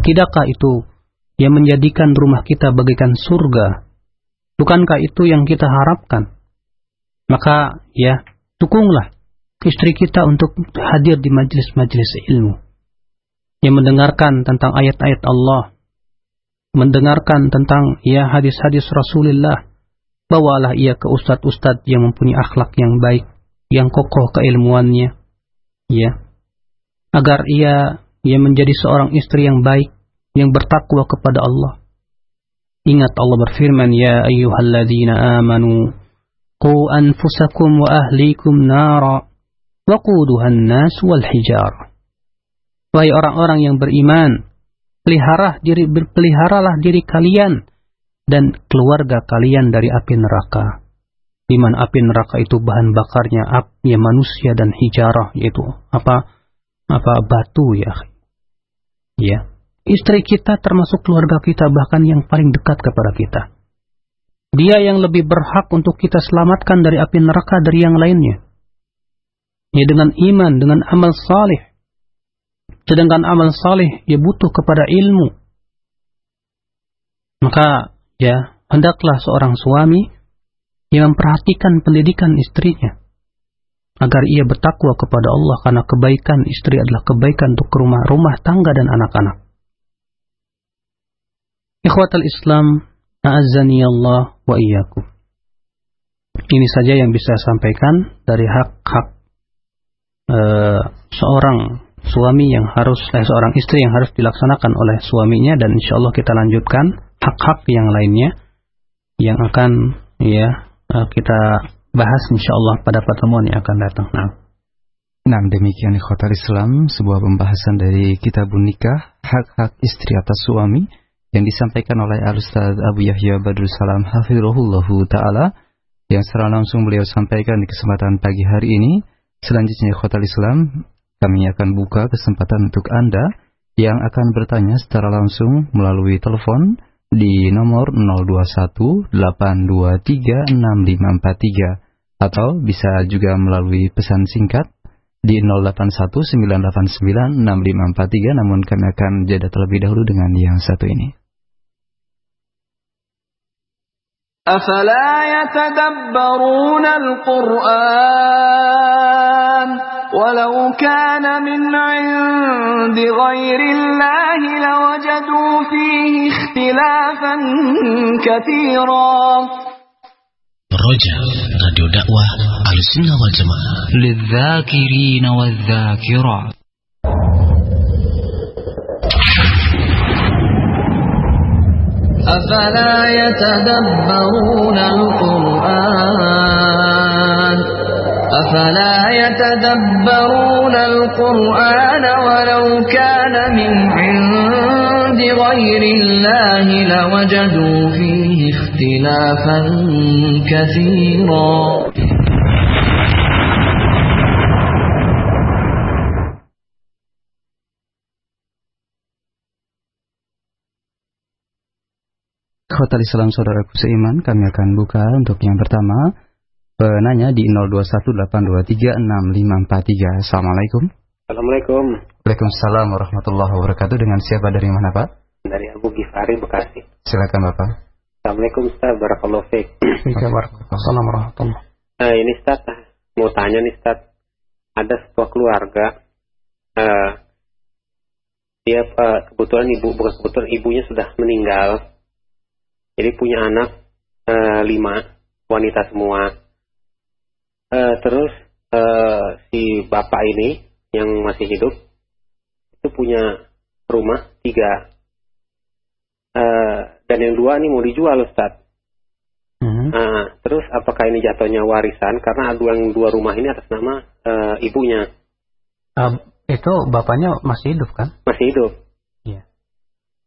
Tidakkah itu yang menjadikan rumah kita bagaikan surga? Bukankah itu yang kita harapkan? Maka ya, dukunglah istri kita untuk hadir di majelis-majelis ilmu. Yang mendengarkan tentang ayat-ayat Allah, mendengarkan tentang ya hadis-hadis Rasulullah, bawalah ia ke ustadz-ustadz yang mempunyai akhlak yang baik, yang kokoh keilmuannya, ya, agar ia ia menjadi seorang istri yang baik, yang bertakwa kepada Allah. Ingat Allah berfirman, Ya ayyuhalladzina amanu, Wa ahlikum nara, waquduhan nas wal hijar. Wahai orang-orang yang beriman, pelihara diri berpeliharalah diri kalian dan keluarga kalian dari api neraka. Di mana api neraka itu bahan bakarnya api manusia dan hijarah yaitu apa apa batu ya. Ya. Istri kita termasuk keluarga kita bahkan yang paling dekat kepada kita. Dia yang lebih berhak untuk kita selamatkan dari api neraka dari yang lainnya. Ya dengan iman, dengan amal saleh Sedangkan amal saleh dia butuh kepada ilmu. Maka ya hendaklah seorang suami yang memperhatikan pendidikan istrinya agar ia bertakwa kepada Allah karena kebaikan istri adalah kebaikan untuk rumah rumah tangga dan anak-anak. Ikhwatal Islam A'azzani Allah wa iyyakum. Ini saja yang bisa saya sampaikan dari hak-hak uh, seorang suami yang harus eh, seorang istri yang harus dilaksanakan oleh suaminya dan insya Allah kita lanjutkan hak-hak yang lainnya yang akan ya uh, kita bahas insya Allah pada pertemuan yang akan datang. Nah. Nah, demikian ikhwatal Islam, sebuah pembahasan dari kitabun nikah, hak-hak istri atas suami, yang disampaikan oleh Al-Ustaz Abu Yahya Badrul Salam Hafizullahu Ta'ala, yang secara langsung beliau sampaikan di kesempatan pagi hari ini. Selanjutnya, ikhwatal Islam, kami akan buka kesempatan untuk Anda yang akan bertanya secara langsung melalui telepon di nomor 021 823 6543 atau bisa juga melalui pesan singkat di 0819896543 namun kami akan jeda terlebih dahulu dengan yang satu ini. أفلا يتدبرون القرآن ولو كان من عند غير الله لوجدوا فيه اختلافا كثيرا. رجع راديو دعوة على السنة والجماعة. للذاكرين والذاكرات. أفلا يتدبرون القرآن؟ أفلا يتدبرون القرآن ولو كان من عند غير الله لوجدوا فيه اختلافا كثيرا. Hotel Islam Saudaraku Seiman, kami akan buka untuk yang pertama penanya di 0218236543. Assalamualaikum. Assalamualaikum. Waalaikumsalam warahmatullahi wabarakatuh. Dengan siapa dari mana Pak? Dari Abu Gifari Bekasi. Silakan Bapak. Assalamualaikum Ustaz, Barakallahu Fik. Assalamualaikum warahmatullahi uh, Ini Ustaz, mau tanya nih Ustaz. Ada sebuah keluarga, uh, dia uh, kebetulan ibu, bukan kebetulan ibunya sudah meninggal jadi punya anak e, lima, wanita semua. E, terus e, si bapak ini yang masih hidup itu punya rumah tiga. E, dan yang dua ini mau dijual Ustaz. Mm-hmm. Nah, terus apakah ini jatuhnya warisan karena dua yang dua rumah ini atas nama e, ibunya? Uh, itu bapaknya masih hidup kan? Masih hidup. Iya.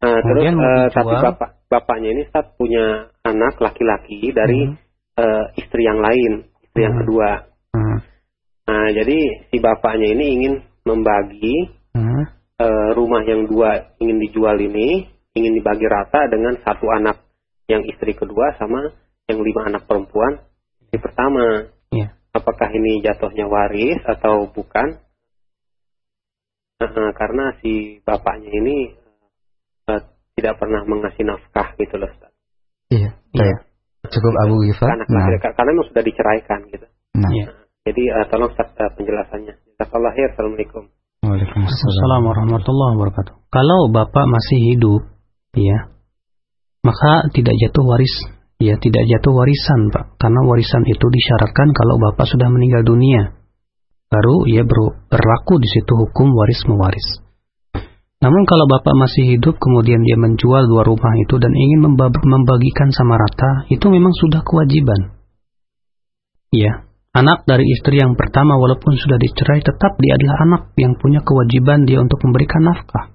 Nah, terus uh, tapi bapak bapaknya ini saat punya anak laki-laki dari hmm. uh, istri yang lain, istri hmm. yang kedua. Hmm. Nah, jadi si bapaknya ini ingin membagi hmm. uh, rumah yang dua ingin dijual ini, ingin dibagi rata dengan satu anak yang istri kedua sama yang lima anak perempuan istri pertama. Yeah. Apakah ini jatuhnya waris atau bukan? Uh, karena si bapaknya ini uh, tidak pernah mengasih nafkah gitu loh Ustaz. Iya. Iya. Cukup Abu Gifar. Karena, nah. karena memang sudah diceraikan gitu. Nah. Iya. Jadi uh, tolong Ustaz uh, penjelasannya. Jazakallah khair. Assalamualaikum. Waalaikumsalam warahmatullahi wabarakatuh. Kalau bapak masih hidup, ya, maka tidak jatuh waris, ya tidak jatuh warisan, pak. Karena warisan itu disyaratkan kalau bapak sudah meninggal dunia, baru ia berlaku di situ hukum waris mewaris. Namun kalau bapak masih hidup kemudian dia menjual dua rumah itu dan ingin membagikan sama rata, itu memang sudah kewajiban. Ya, anak dari istri yang pertama walaupun sudah dicerai tetap dia adalah anak yang punya kewajiban dia untuk memberikan nafkah.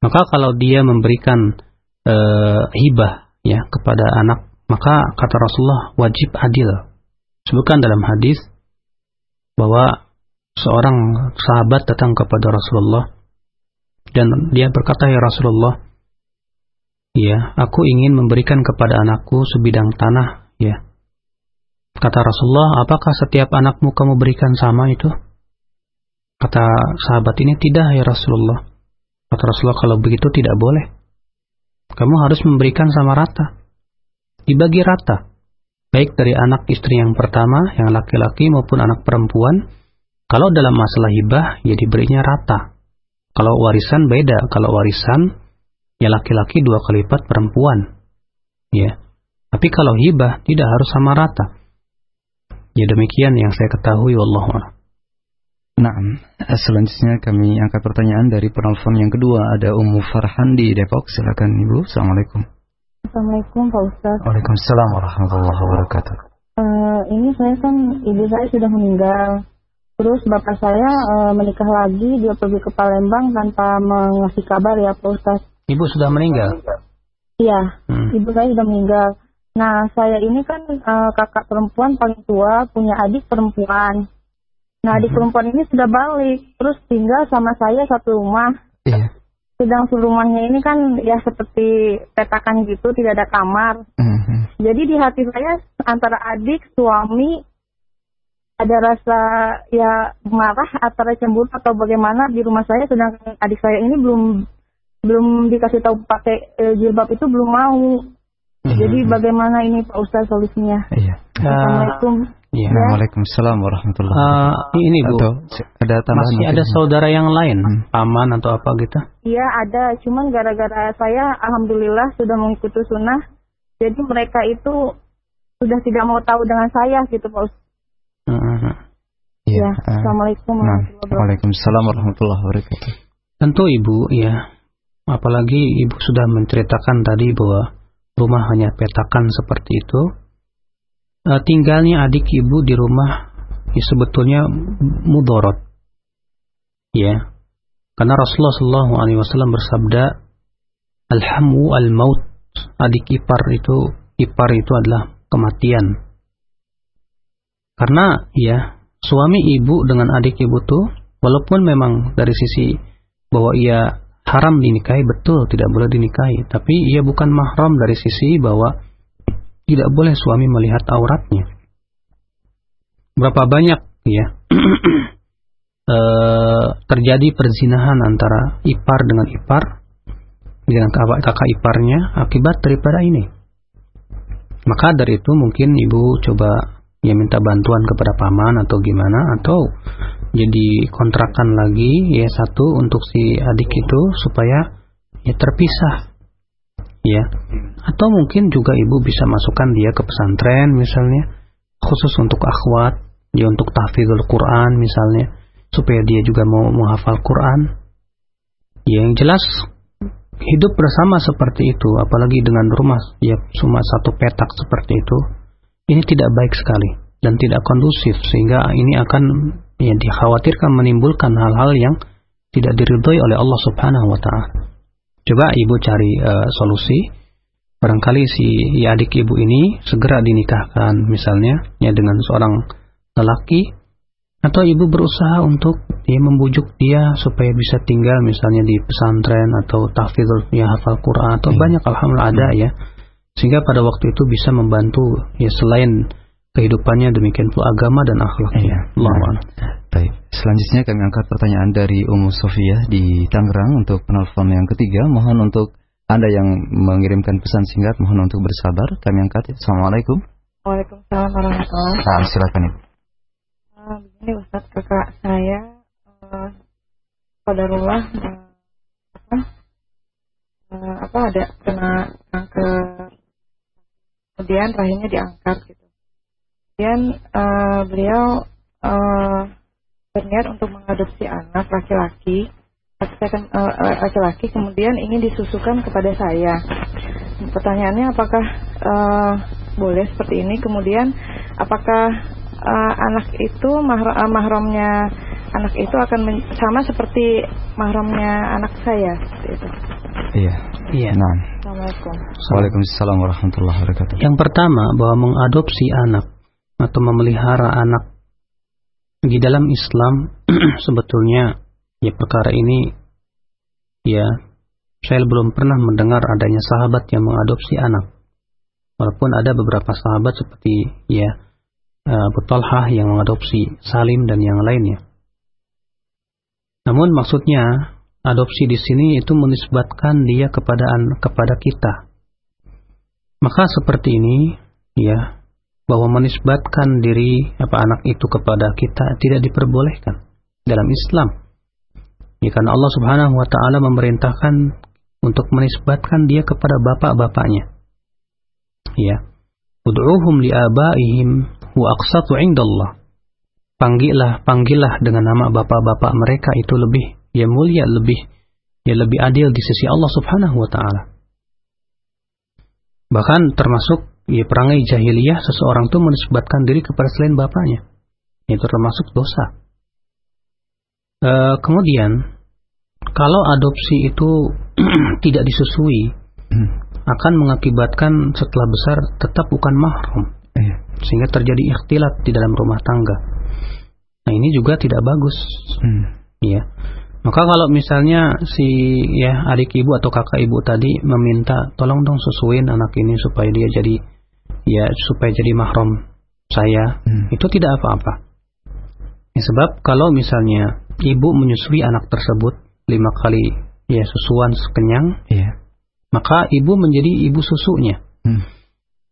Maka kalau dia memberikan e, hibah ya kepada anak, maka kata Rasulullah wajib adil. Sebutkan dalam hadis bahwa seorang sahabat datang kepada Rasulullah dan dia berkata, Ya Rasulullah, ya, aku ingin memberikan kepada anakku sebidang tanah, ya. Kata Rasulullah, apakah setiap anakmu kamu berikan sama itu? Kata sahabat ini, tidak ya Rasulullah. Kata Rasulullah, kalau begitu tidak boleh. Kamu harus memberikan sama rata. Dibagi rata. Baik dari anak istri yang pertama, yang laki-laki maupun anak perempuan. Kalau dalam masalah hibah, ya diberinya rata. Kalau warisan beda. Kalau warisan, ya laki-laki dua kali lipat perempuan. Ya. Tapi kalau hibah tidak harus sama rata. Ya demikian yang saya ketahui wallahu a'lam. Nah, selanjutnya kami angkat pertanyaan dari penelpon yang kedua ada Ummu Farhan di Depok. Silakan Ibu. Assalamualaikum. Assalamualaikum Pak Ustaz. Waalaikumsalam warahmatullahi wabarakatuh. Uh, ini saya kan ibu saya sudah meninggal. Terus bapak saya uh, menikah lagi, dia pergi ke Palembang tanpa mengasih kabar ya Pak Ustaz. Ibu sudah meninggal? Iya, hmm. ibu saya sudah meninggal. Nah, saya ini kan uh, kakak perempuan paling tua, punya adik perempuan. Nah, adik hmm. perempuan ini sudah balik, terus tinggal sama saya satu rumah. Iya. Sedang rumahnya ini kan ya seperti petakan gitu, tidak ada kamar. Hmm. Jadi di hati saya antara adik, suami, ada rasa ya marah antara cemburu atau bagaimana di rumah saya sedangkan adik saya ini belum belum dikasih tahu pakai e, jilbab itu belum mau Hmm. Jadi bagaimana ini Pak Ustaz solusinya? Iya. Assalamualaikum. Iya. Ya. Waalaikumsalam warahmatullahi wabarakatuh. Uh, ini Bu. Atau ada tambahan Masih ada saudara yang lain, hmm. paman atau apa gitu? Iya ada, cuman gara-gara saya alhamdulillah sudah mengikuti sunnah, jadi mereka itu sudah tidak mau tahu dengan saya gitu Pak Ustaz. -huh. Ya, Assalamualaikum nah, Waalaikumsalam warahmatullahi wabarakatuh. Tentu Ibu ya, apalagi Ibu sudah menceritakan tadi bahwa rumah hanya petakan seperti itu, uh, tinggalnya adik ibu di rumah ya sebetulnya mudorot. Ya. Karena Rasulullah Shallallahu alaihi wasallam bersabda, "Alhamu al-maut." Adik ipar itu ipar itu adalah kematian. Karena ya, suami ibu dengan adik ibu tuh walaupun memang dari sisi bahwa ia haram dinikahi betul tidak boleh dinikahi. Tapi ia bukan mahram dari sisi bahwa tidak boleh suami melihat auratnya. Berapa banyak ya e, terjadi perzinahan antara ipar dengan ipar dengan kakak iparnya akibat daripada ini. Maka dari itu mungkin ibu coba ya minta bantuan kepada paman atau gimana atau jadi kontrakan lagi ya satu untuk si adik itu supaya ya terpisah. Ya. Atau mungkin juga ibu bisa masukkan dia ke pesantren misalnya khusus untuk akhwat ya untuk tahfidzul Quran misalnya supaya dia juga mau menghafal Quran. Ya yang jelas hidup bersama seperti itu apalagi dengan rumah ya cuma satu petak seperti itu ini tidak baik sekali dan tidak kondusif sehingga ini akan ya dikhawatirkan menimbulkan hal-hal yang tidak diridhoi oleh Allah Subhanahu wa taala. Coba ibu cari uh, solusi. Barangkali si ya adik ibu ini segera dinikahkan misalnya ya dengan seorang lelaki atau ibu berusaha untuk ya membujuk dia supaya bisa tinggal misalnya di pesantren atau tahfidzul ya hafal Quran atau hmm. banyak alhamdulillah ada ya sehingga pada waktu itu bisa membantu ya selain kehidupannya demikian pula agama dan akhlaknya. Iya. Allah nah, Baik. Selanjutnya kami angkat pertanyaan dari Ummu Sofia di Tangerang untuk penelpon yang ketiga. Mohon untuk Anda yang mengirimkan pesan singkat mohon untuk bersabar. Kami angkat. Assalamualaikum. Waalaikumsalam warahmatullahi wabarakatuh. Nah, silakan Ibu. Uh, begini Ustaz, kakak saya uh, Qadarullah uh, apa uh, apa ada kena kanker kemudian rahimnya diangkat gitu. Kemudian uh, beliau uh, berniat untuk mengadopsi anak laki-laki eh, laki-laki kemudian ingin disusukan kepada saya. Pertanyaannya apakah uh, boleh seperti ini? Kemudian apakah uh, anak itu mahr uh, mahramnya anak itu akan sama seperti mahramnya anak saya? Itu iya. Iya. Nah Assalamualaikum. Waalaikumsalam warahmatullahi wabarakatuh. Yang pertama bahwa mengadopsi anak atau memelihara anak di dalam Islam sebetulnya ya perkara ini ya saya belum pernah mendengar adanya sahabat yang mengadopsi anak. Walaupun ada beberapa sahabat seperti ya Abu Talhah yang mengadopsi Salim dan yang lainnya. Namun maksudnya adopsi di sini itu menisbatkan dia kepada kepada kita maka seperti ini ya bahwa menisbatkan diri apa anak itu kepada kita tidak diperbolehkan dalam Islam. Ya, karena Allah Subhanahu wa taala memerintahkan untuk menisbatkan dia kepada bapak-bapaknya. ya ud'uhum liabaihim wa aqsatu indallah panggillah panggillah dengan nama bapak-bapak mereka itu lebih ya mulia lebih ya lebih adil di sisi Allah Subhanahu wa taala. Bahkan termasuk ya perangai jahiliyah seseorang itu menisbatkan diri kepada selain bapaknya. Itu termasuk dosa. E, kemudian kalau adopsi itu tidak disusui akan mengakibatkan setelah besar tetap bukan mahram iya. sehingga terjadi ikhtilat di dalam rumah tangga. Nah ini juga tidak bagus. Hmm. ya maka kalau misalnya si ya adik ibu atau kakak ibu tadi meminta tolong dong susuin anak ini supaya dia jadi ya supaya jadi mahram saya hmm. itu tidak apa-apa ya, sebab kalau misalnya ibu menyusui anak tersebut lima kali ya susuan sekenyang, ya. maka ibu menjadi ibu susunya. Hmm.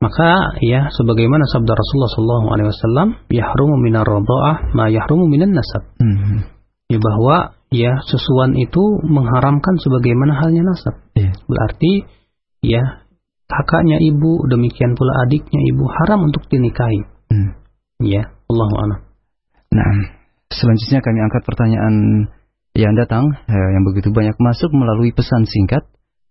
Maka ya sebagaimana sabda Rasulullah Sallallahu Alaihi Wasallam, yahrumu minar rodoah ma yahrumu minan nasab. Hmm. Ya bahwa ya susuan itu mengharamkan sebagaimana halnya nasab. Ya. Berarti ya kakaknya ibu demikian pula adiknya ibu haram untuk dinikahi. Hmm. Ya, Allahu a'lam. Nah, selanjutnya kami angkat pertanyaan yang datang eh, yang begitu banyak masuk melalui pesan singkat.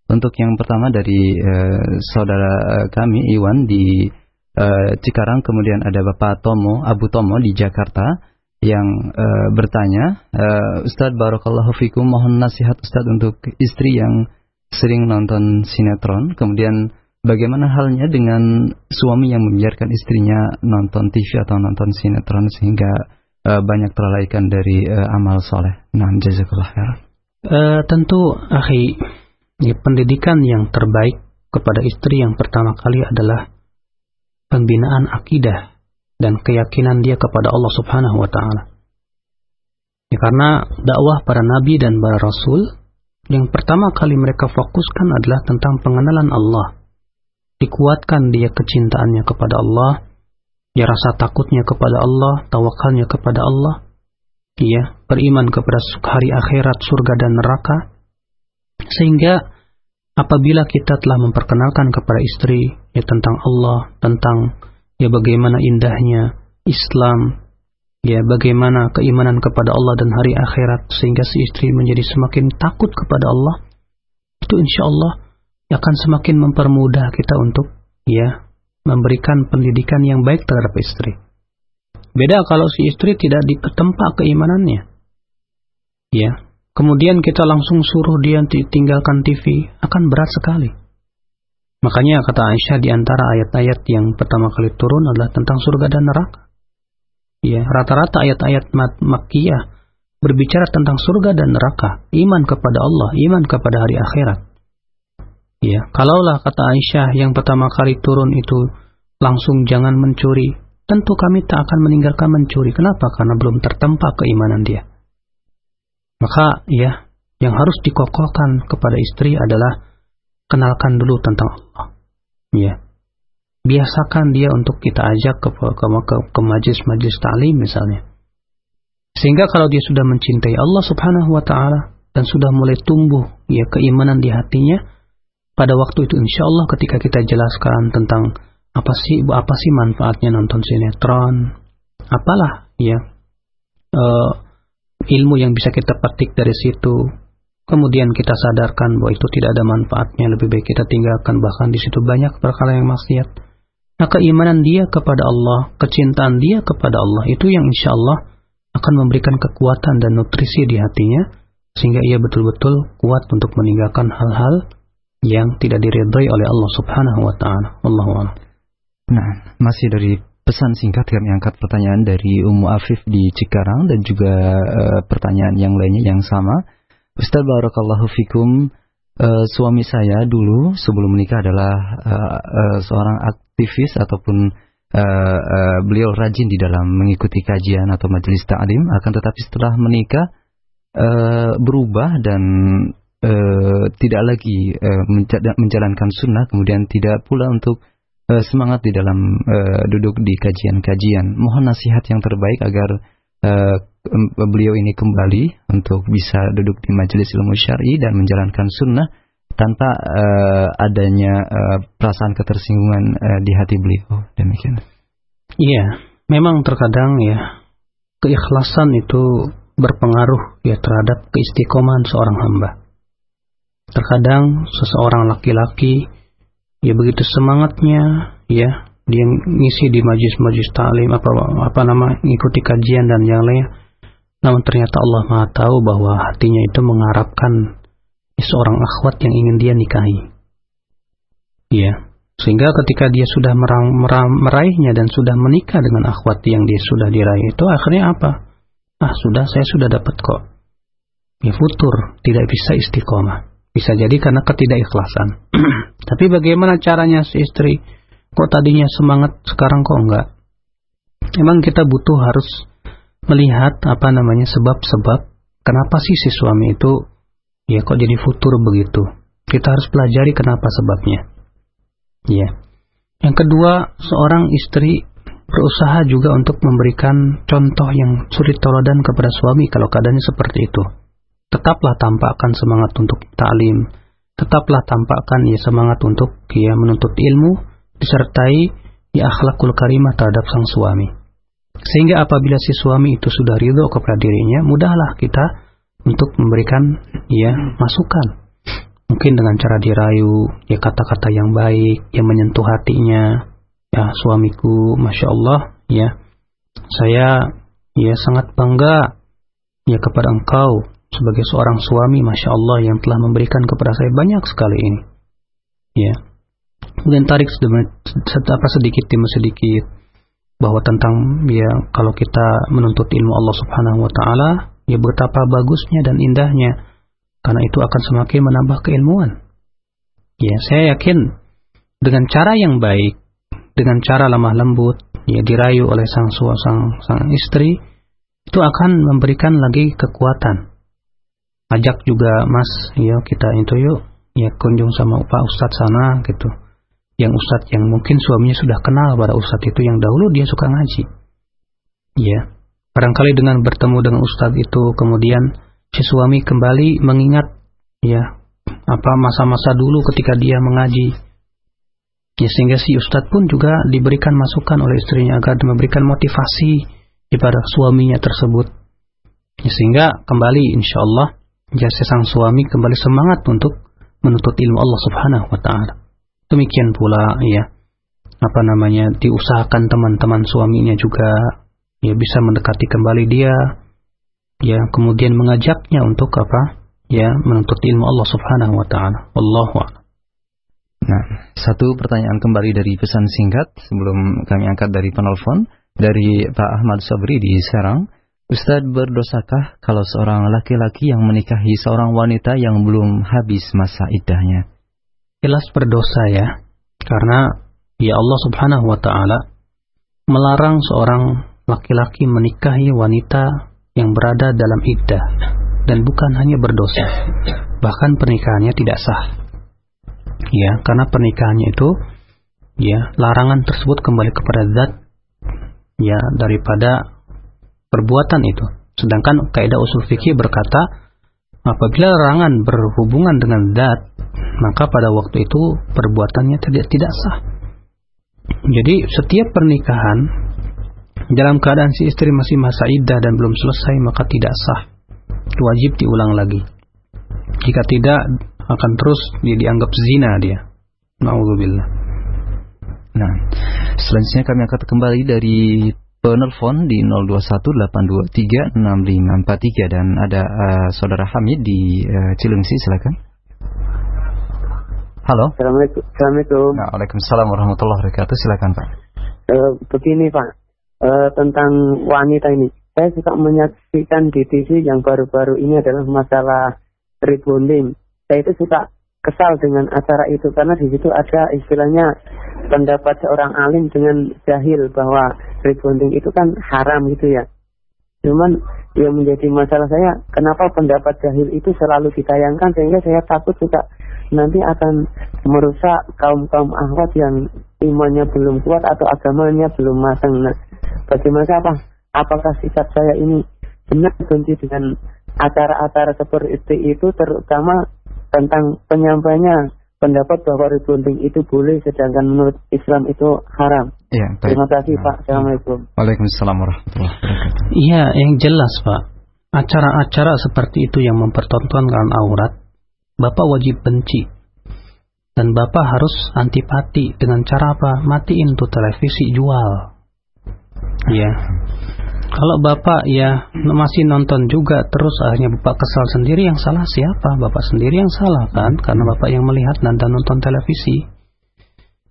Untuk yang pertama dari eh, saudara eh, kami Iwan di eh, Cikarang, kemudian ada Bapak Tomo Abu Tomo di Jakarta yang eh, bertanya, eh, Ustadz Barakallahu Fikum mohon nasihat Ustadz untuk istri yang sering nonton sinetron, kemudian bagaimana halnya dengan suami yang membiarkan istrinya nonton TV atau nonton sinetron sehingga uh, banyak terlalaikan dari uh, amal soleh. Nah, jazakallah khair. Uh, tentu, akhi, ya, pendidikan yang terbaik kepada istri yang pertama kali adalah pembinaan akidah dan keyakinan dia kepada Allah Subhanahu wa taala. Ya, karena dakwah para nabi dan para rasul yang pertama kali mereka fokuskan adalah tentang pengenalan Allah. Dikuatkan dia kecintaannya kepada Allah, ya rasa takutnya kepada Allah, tawakalnya kepada Allah, ya beriman kepada hari akhirat, surga dan neraka, sehingga apabila kita telah memperkenalkan kepada istri ya tentang Allah, tentang ya bagaimana indahnya Islam, ya bagaimana keimanan kepada Allah dan hari akhirat sehingga si istri menjadi semakin takut kepada Allah, itu insya Allah akan semakin mempermudah kita untuk ya memberikan pendidikan yang baik terhadap istri. Beda kalau si istri tidak ditempa keimanannya. Ya, kemudian kita langsung suruh dia tinggalkan TV, akan berat sekali. Makanya kata Aisyah di antara ayat-ayat yang pertama kali turun adalah tentang surga dan neraka. Ya, rata-rata ayat-ayat Makkiyah berbicara tentang surga dan neraka, iman kepada Allah, iman kepada hari akhirat. Ya, kalaulah kata Aisyah yang pertama kali turun itu langsung jangan mencuri, tentu kami tak akan meninggalkan mencuri. Kenapa? Karena belum tertempa keimanan dia. Maka ya, yang harus dikokohkan kepada istri adalah kenalkan dulu tentang Allah. Ya. Biasakan dia untuk kita ajak ke ke, ke, ke majlis-majlis ta'lim misalnya. Sehingga kalau dia sudah mencintai Allah Subhanahu wa taala dan sudah mulai tumbuh ya keimanan di hatinya, pada waktu itu insya Allah ketika kita jelaskan tentang apa sih apa sih manfaatnya nonton sinetron, apalah ya uh, ilmu yang bisa kita petik dari situ. Kemudian kita sadarkan bahwa itu tidak ada manfaatnya, lebih baik kita tinggalkan bahkan di situ banyak perkara yang maksiat. Nah keimanan dia kepada Allah, kecintaan dia kepada Allah itu yang insya Allah akan memberikan kekuatan dan nutrisi di hatinya sehingga ia betul-betul kuat untuk meninggalkan hal-hal yang tidak diridhai oleh Allah Subhanahu wa taala. Allahu. Nah, masih dari pesan singkat kami angkat pertanyaan dari Ummu Afif di Cikarang dan juga uh, pertanyaan yang lainnya yang sama. Ustaz barakallahu fikum. Uh, suami saya dulu sebelum menikah adalah uh, uh, seorang aktivis ataupun uh, uh, beliau rajin di dalam mengikuti kajian atau majelis ta'lim. Akan tetapi setelah menikah uh, berubah dan e, tidak lagi e, menjalankan sunnah, kemudian tidak pula untuk semangat di dalam e, duduk di kajian-kajian. Mohon nasihat yang terbaik agar e, beliau ini kembali untuk bisa duduk di majelis ilmu syar'i dan menjalankan sunnah tanpa uh, adanya uh, perasaan ketersinggungan uh, di hati beliau demikian. Iya, memang terkadang ya keikhlasan itu berpengaruh ya terhadap keistiqomahan seorang hamba. Terkadang seseorang laki-laki ya begitu semangatnya ya dia ngisi di majlis-majlis taklim apa apa nama ngikuti kajian dan yang lain namun ternyata Allah Maha tahu bahwa hatinya itu mengharapkan seorang akhwat yang ingin dia nikahi. Ya, sehingga ketika dia sudah merang, merang, meraihnya dan sudah menikah dengan akhwat yang dia sudah diraih itu akhirnya apa? Ah sudah saya sudah dapat kok. Ya futur, tidak bisa istiqomah. Bisa jadi karena ketidakikhlasan. Tapi bagaimana caranya si istri? Kok tadinya semangat, sekarang kok enggak? Emang kita butuh harus melihat apa namanya sebab-sebab kenapa sih si suami itu ya kok jadi futur begitu. Kita harus pelajari kenapa sebabnya. Ya. Yang kedua, seorang istri berusaha juga untuk memberikan contoh yang sulit toladan kepada suami kalau keadaannya seperti itu. Tetaplah tampakkan semangat untuk ta'lim, tetaplah tampakkan ya semangat untuk ya menuntut ilmu disertai ya akhlakul karimah terhadap sang suami. Sehingga apabila si suami itu sudah ridho kepada dirinya, mudahlah kita untuk memberikan ya masukan. Mungkin dengan cara dirayu, ya kata-kata yang baik, yang menyentuh hatinya. Ya suamiku, masya Allah, ya saya ya sangat bangga ya kepada engkau sebagai seorang suami, masya Allah yang telah memberikan kepada saya banyak sekali ini. Ya, kemudian tarik sedikit demi sedikit bahwa tentang ya kalau kita menuntut ilmu Allah Subhanahu wa taala ya betapa bagusnya dan indahnya karena itu akan semakin menambah keilmuan. Ya, saya yakin dengan cara yang baik, dengan cara lemah lembut, ya dirayu oleh sang suami sang, sang istri, itu akan memberikan lagi kekuatan. Ajak juga Mas, ya kita itu yuk, ya kunjung sama Pak Ustadz sana gitu yang ustadz yang mungkin suaminya sudah kenal pada ustadz itu yang dahulu dia suka ngaji. Ya, barangkali dengan bertemu dengan ustadz itu kemudian si suami kembali mengingat ya apa masa-masa dulu ketika dia mengaji. Ya sehingga si ustadz pun juga diberikan masukan oleh istrinya agar memberikan motivasi kepada suaminya tersebut. Ya, sehingga kembali insya Allah jasa sang suami kembali semangat untuk menuntut ilmu Allah Subhanahu wa taala. Demikian pula ya apa namanya diusahakan teman-teman suaminya juga ya bisa mendekati kembali dia ya kemudian mengajaknya untuk apa ya menuntut ilmu Allah Subhanahu wa taala. Wallahu. Nah, satu pertanyaan kembali dari pesan singkat sebelum kami angkat dari penelpon dari Pak Ahmad Sabri di Serang. Ustadz berdosakah kalau seorang laki-laki yang menikahi seorang wanita yang belum habis masa iddahnya? Jelas berdosa ya. Karena ya Allah Subhanahu wa taala melarang seorang laki-laki menikahi wanita yang berada dalam iddah dan bukan hanya berdosa, bahkan pernikahannya tidak sah. Ya, karena pernikahannya itu ya larangan tersebut kembali kepada zat ya daripada perbuatan itu. Sedangkan kaidah usul fikih berkata apabila larangan berhubungan dengan zat maka pada waktu itu perbuatannya tidak tidak sah. Jadi setiap pernikahan dalam keadaan si istri masih masa iddah dan belum selesai maka tidak sah. Wajib diulang lagi. Jika tidak akan terus dia dianggap zina dia. Nauzubillah. Nah, selanjutnya kami akan kembali dari penelpon di 0218236543 dan ada uh, saudara Hamid di uh, Cilengsi silakan. Halo. Assalamualaikum. Assalamualaikum. Nah, Waalaikumsalam warahmatullahi wabarakatuh. Silakan Pak. Uh, begini Pak, uh, tentang wanita ini. Saya suka menyaksikan di TV yang baru-baru ini adalah masalah rebonding. Saya itu suka kesal dengan acara itu karena di situ ada istilahnya pendapat seorang alim dengan jahil bahwa rebonding itu kan haram gitu ya. Cuman yang menjadi masalah saya, kenapa pendapat jahil itu selalu ditayangkan sehingga saya takut suka nanti akan merusak kaum-kaum ahwat yang imannya belum kuat atau agamanya belum matang. Nah, bagaimana apa? Apakah sikap saya ini benar benci dengan acara-acara seperti itu terutama tentang penyampainya pendapat bahwa rebonding itu boleh sedangkan menurut Islam itu haram. Ya, baik. Terima kasih Nah. Pak. Assalamualaikum. Waalaikumsalam warahmatullahi wabarakatuh. Iya, yang jelas Pak. Acara-acara seperti itu yang mempertontonkan aurat, Bapak wajib benci. Dan Bapak harus antipati dengan cara apa? Matiin tuh televisi jual. Ya. Kalau Bapak ya masih nonton juga terus akhirnya Bapak kesal sendiri yang salah siapa? Bapak sendiri yang salah kan? Karena Bapak yang melihat dan nonton televisi.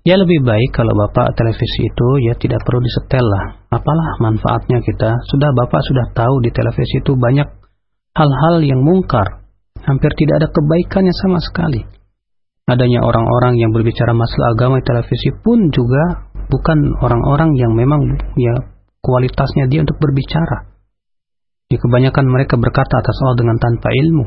Ya lebih baik kalau Bapak televisi itu ya tidak perlu disetel lah. Apalah manfaatnya kita? Sudah Bapak sudah tahu di televisi itu banyak hal-hal yang mungkar. Hampir tidak ada kebaikannya sama sekali. Adanya orang-orang yang berbicara masalah agama di televisi pun juga bukan orang-orang yang memang ya kualitasnya dia untuk berbicara. Ya kebanyakan mereka berkata atas Allah dengan tanpa ilmu.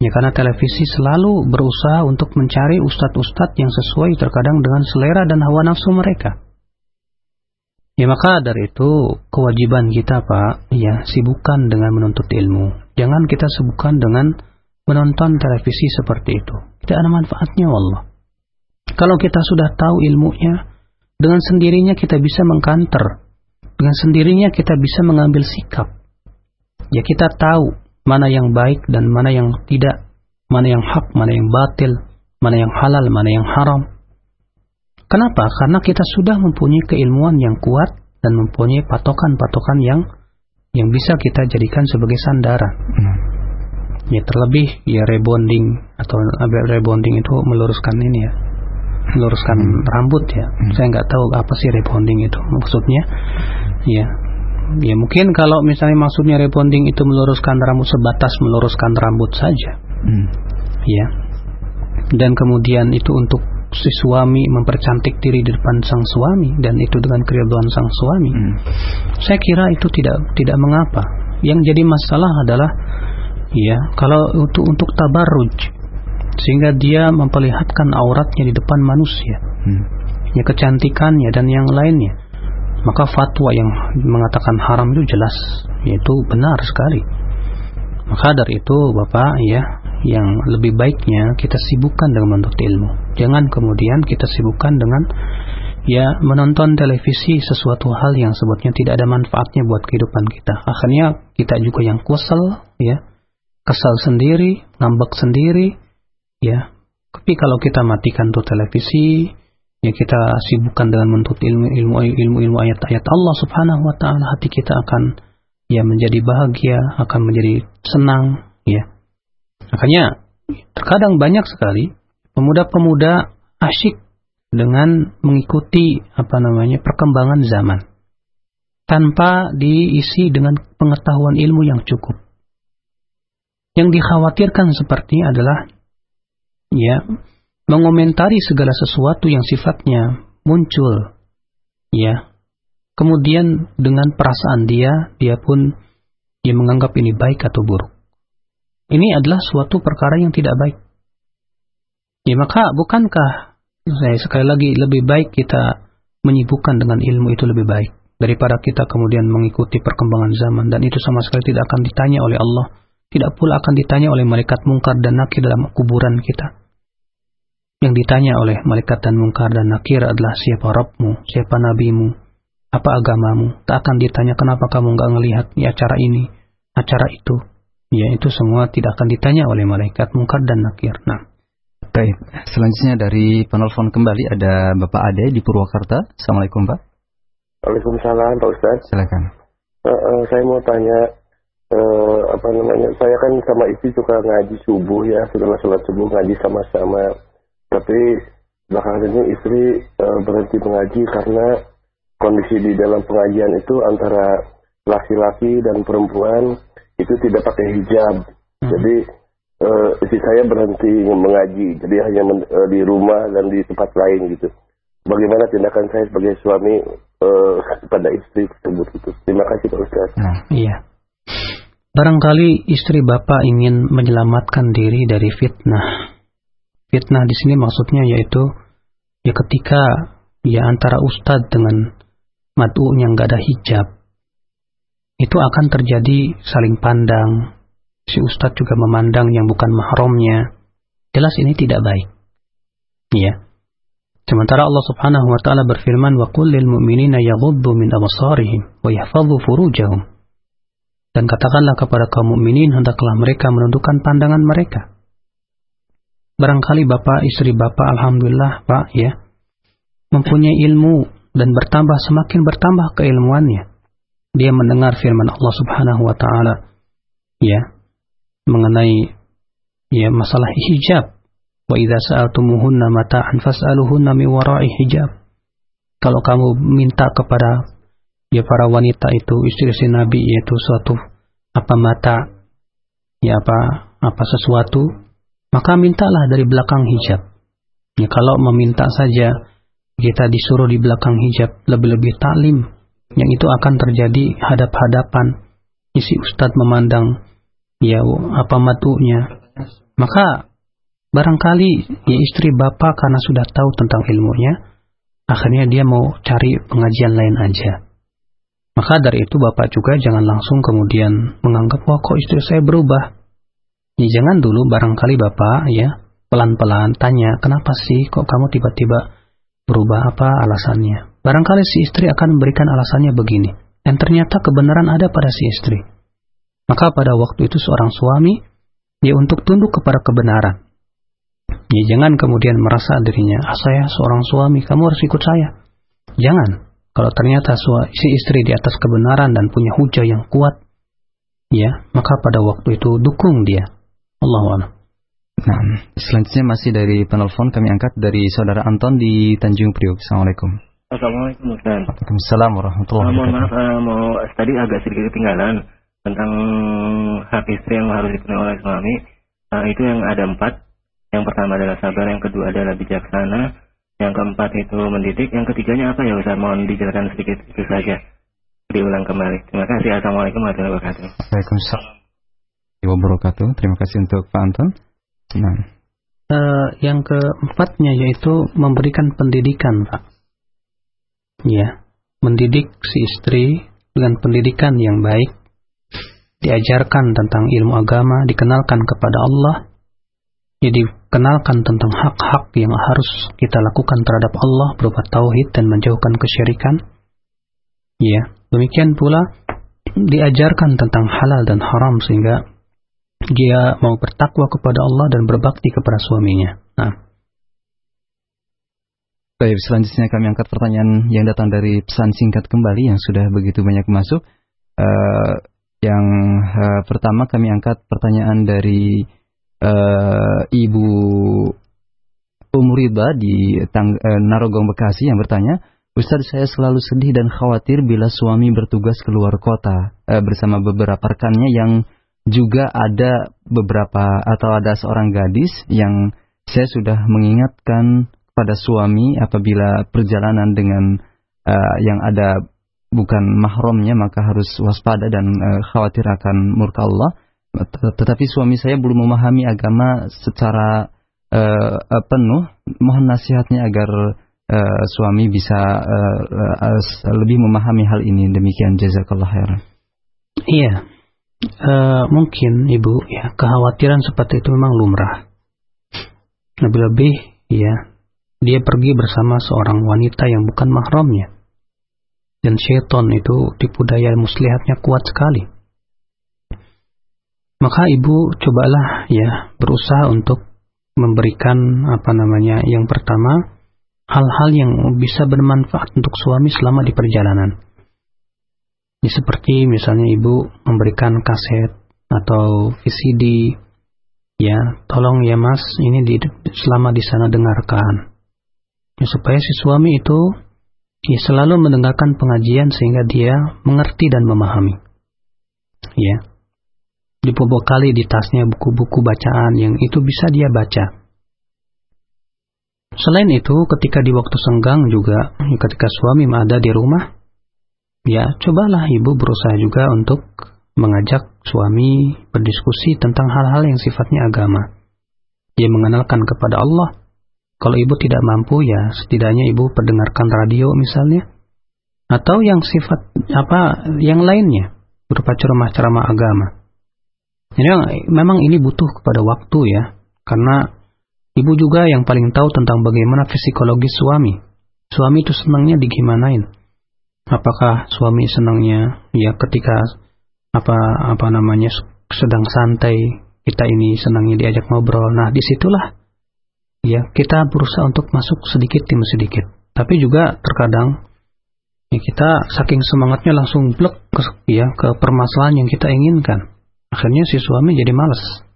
Ya karena televisi selalu berusaha untuk mencari ustadz-ustadz yang sesuai terkadang dengan selera dan hawa nafsu mereka. Ya maka dari itu kewajiban kita Pak, ya sibukkan dengan menuntut ilmu. Jangan kita sibukkan dengan menonton televisi seperti itu. Tidak ada manfaatnya Allah. Kalau kita sudah tahu ilmunya, dengan sendirinya kita bisa mengkanter. Dengan sendirinya kita bisa mengambil sikap. Ya kita tahu mana yang baik dan mana yang tidak, mana yang hak, mana yang batil, mana yang halal, mana yang haram. Kenapa? Karena kita sudah mempunyai keilmuan yang kuat dan mempunyai patokan-patokan yang yang bisa kita jadikan sebagai sandaran. Ya terlebih ya rebonding atau rebonding itu meluruskan ini ya, meluruskan rambut ya. Saya nggak tahu apa sih rebonding itu maksudnya. Ya, ya mungkin kalau misalnya maksudnya rebonding itu meluruskan rambut sebatas meluruskan rambut saja. Hmm. Ya. Dan kemudian itu untuk si suami mempercantik diri di depan sang suami dan itu dengan keriduan sang suami. Hmm. Saya kira itu tidak tidak mengapa. Yang jadi masalah adalah ya kalau untuk untuk tabarruj sehingga dia memperlihatkan auratnya di depan manusia. Hmm. Ya kecantikannya dan yang lainnya. Maka fatwa yang mengatakan haram itu jelas, yaitu benar sekali. Maka dari itu Bapak ya yang lebih baiknya kita sibukkan dengan menuntut ilmu. Jangan kemudian kita sibukkan dengan ya menonton televisi sesuatu hal yang sebetulnya tidak ada manfaatnya buat kehidupan kita. Akhirnya kita juga yang kesel ya, kesal sendiri, ngambek sendiri ya. Tapi kalau kita matikan tuh televisi, ya kita sibukkan dengan menuntut ilmu ilmu ilmu ilmu ayat-ayat Allah Subhanahu wa taala, hati kita akan ya menjadi bahagia, akan menjadi senang ya. Makanya terkadang banyak sekali pemuda-pemuda asyik dengan mengikuti apa namanya perkembangan zaman tanpa diisi dengan pengetahuan ilmu yang cukup. Yang dikhawatirkan seperti adalah ya mengomentari segala sesuatu yang sifatnya muncul ya kemudian dengan perasaan dia dia pun dia menganggap ini baik atau buruk. Ini adalah suatu perkara yang tidak baik. Ya maka bukankah saya sekali lagi lebih baik kita menyibukkan dengan ilmu itu lebih baik daripada kita kemudian mengikuti perkembangan zaman dan itu sama sekali tidak akan ditanya oleh Allah, tidak pula akan ditanya oleh malaikat mungkar dan nakir dalam kuburan kita. Yang ditanya oleh malaikat dan mungkar dan nakir adalah siapa Rabbmu, siapa nabimu, apa agamamu. Tak akan ditanya kenapa kamu nggak ngelihat di acara ini, acara itu. Ya itu semua tidak akan ditanya oleh malaikat mungkar dan nakir. Nah, Baik, selanjutnya dari penelpon kembali ada Bapak Ade di Purwakarta. Assalamualaikum Pak. Waalaikumsalam Pak Ustadz. Silakan. Eh, eh, saya mau tanya eh, apa namanya? Saya kan sama istri suka ngaji subuh ya, setelah sholat subuh ngaji sama-sama. Tapi belakangan ini istri eh, berhenti mengaji karena kondisi di dalam pengajian itu antara laki-laki dan perempuan itu tidak pakai hijab. Jadi eh, istri saya berhenti mengaji, jadi hanya men- eh, di rumah dan di tempat lain gitu. Bagaimana tindakan saya sebagai suami eh, pada istri tersebut itu? Terima kasih Pak Ustaz. Nah, Iya. Barangkali istri bapak ingin menyelamatkan diri dari fitnah. Fitnah di sini maksudnya yaitu ya ketika ya antara ustadz dengan mad'u yang gak ada hijab itu akan terjadi saling pandang. Si ustadz juga memandang yang bukan mahramnya. Jelas ini tidak baik. Ya. Sementara Allah Subhanahu wa taala berfirman wa qul lil mu'minina yaghuddu min absarihim wa yahfadhu furujahum. Dan katakanlah kepada kaum mukminin hendaklah mereka menundukkan pandangan mereka. Barangkali Bapak, istri Bapak alhamdulillah, Pak, ya, mempunyai ilmu dan bertambah semakin bertambah keilmuannya. Dia mendengar firman Allah Subhanahu wa taala ya mengenai ya masalah hijab Wa idza sa'altumuhunna mata'an fas'aluhunna min wara'i hijab. Kalau kamu minta kepada ya para wanita itu istri-istri Nabi yaitu suatu apa mata ya apa apa sesuatu maka mintalah dari belakang hijab. Ya kalau meminta saja kita disuruh di belakang hijab lebih-lebih taklim yang itu akan terjadi hadap-hadapan isi ustadz memandang ya apa matunya maka Barangkali ya istri bapak karena sudah tahu tentang ilmunya, akhirnya dia mau cari pengajian lain aja. Maka dari itu bapak juga jangan langsung kemudian menganggap wah kok istri saya berubah. Ya jangan dulu barangkali bapak ya pelan-pelan tanya kenapa sih kok kamu tiba-tiba berubah apa alasannya. Barangkali si istri akan memberikan alasannya begini. Dan ternyata kebenaran ada pada si istri. Maka pada waktu itu seorang suami dia untuk tunduk kepada kebenaran Ya, jangan kemudian merasa dirinya, ah, saya seorang suami, kamu harus ikut saya. Jangan. Kalau ternyata si istri di atas kebenaran dan punya hujah yang kuat, ya, maka pada waktu itu dukung dia. Allah Nah, selanjutnya masih dari penelpon kami angkat dari saudara Anton di Tanjung Priok. Assalamualaikum. Assalamualaikum Ustaz. Waalaikumsalam warahmatullahi wabarakatuh. Mohon maaf, uh, mau tadi agak sedikit ketinggalan tentang hak istri yang harus dipenuhi oleh suami. Uh, itu yang ada empat yang pertama adalah sabar, yang kedua adalah bijaksana, yang keempat itu mendidik, yang ketiganya apa ya Ustaz? Mohon dijelaskan sedikit itu saja. Diulang kembali. Terima kasih. Assalamualaikum warahmatullahi wabarakatuh. Waalaikumsalam wabarakatuh. Terima kasih untuk Pak Anton. Nah. Uh, yang keempatnya yaitu memberikan pendidikan, Pak. Ya, mendidik si istri dengan pendidikan yang baik, diajarkan tentang ilmu agama, dikenalkan kepada Allah, jadi kenalkan tentang hak-hak yang harus kita lakukan terhadap Allah berupa tauhid dan menjauhkan kesyirikan. Ya, demikian pula diajarkan tentang halal dan haram sehingga dia mau bertakwa kepada Allah dan berbakti kepada suaminya. Nah. Baik, selanjutnya kami angkat pertanyaan yang datang dari pesan singkat kembali yang sudah begitu banyak masuk. Uh, yang uh, pertama kami angkat pertanyaan dari uh, Ibu Umrida di Tang uh, Narogong Bekasi yang bertanya, Ustaz saya selalu sedih dan khawatir bila suami bertugas keluar kota uh, bersama beberapa rekannya yang juga ada beberapa atau ada seorang gadis yang saya sudah mengingatkan pada suami apabila perjalanan dengan uh, yang ada bukan mahramnya maka harus waspada dan uh, khawatir akan murka Allah tetapi suami saya belum memahami agama secara uh, penuh. Mohon nasihatnya agar uh, suami bisa uh, uh, lebih memahami hal ini. Demikian jazakallah khairan. Iya. Uh, mungkin ibu ya kekhawatiran seperti itu memang lumrah. Lebih-lebih ya dia pergi bersama seorang wanita yang bukan mahramnya. Dan syaitan itu tipu daya muslihatnya kuat sekali maka ibu cobalah ya berusaha untuk memberikan apa namanya yang pertama hal-hal yang bisa bermanfaat untuk suami selama di perjalanan. Ya, seperti misalnya ibu memberikan kaset atau VCD, ya tolong ya mas ini di, selama di sana dengarkan, ya, supaya si suami itu ya selalu mendengarkan pengajian sehingga dia mengerti dan memahami. Ya, dibekali di tasnya buku-buku bacaan yang itu bisa dia baca. Selain itu, ketika di waktu senggang juga, ketika suami ada di rumah, ya cobalah ibu berusaha juga untuk mengajak suami berdiskusi tentang hal-hal yang sifatnya agama. Dia mengenalkan kepada Allah. Kalau ibu tidak mampu ya setidaknya ibu perdengarkan radio misalnya. Atau yang sifat apa yang lainnya berupa ceramah-ceramah agama. Jadi memang ini butuh kepada waktu ya, karena Ibu juga yang paling tahu tentang bagaimana psikologis suami. Suami itu senangnya digimanain. Apakah suami senangnya ya ketika apa apa namanya sedang santai kita ini senangnya diajak ngobrol. Nah di situlah ya kita berusaha untuk masuk sedikit demi sedikit. Tapi juga terkadang ya kita saking semangatnya langsung blok ke, ya ke permasalahan yang kita inginkan. Akhirnya si suami jadi males.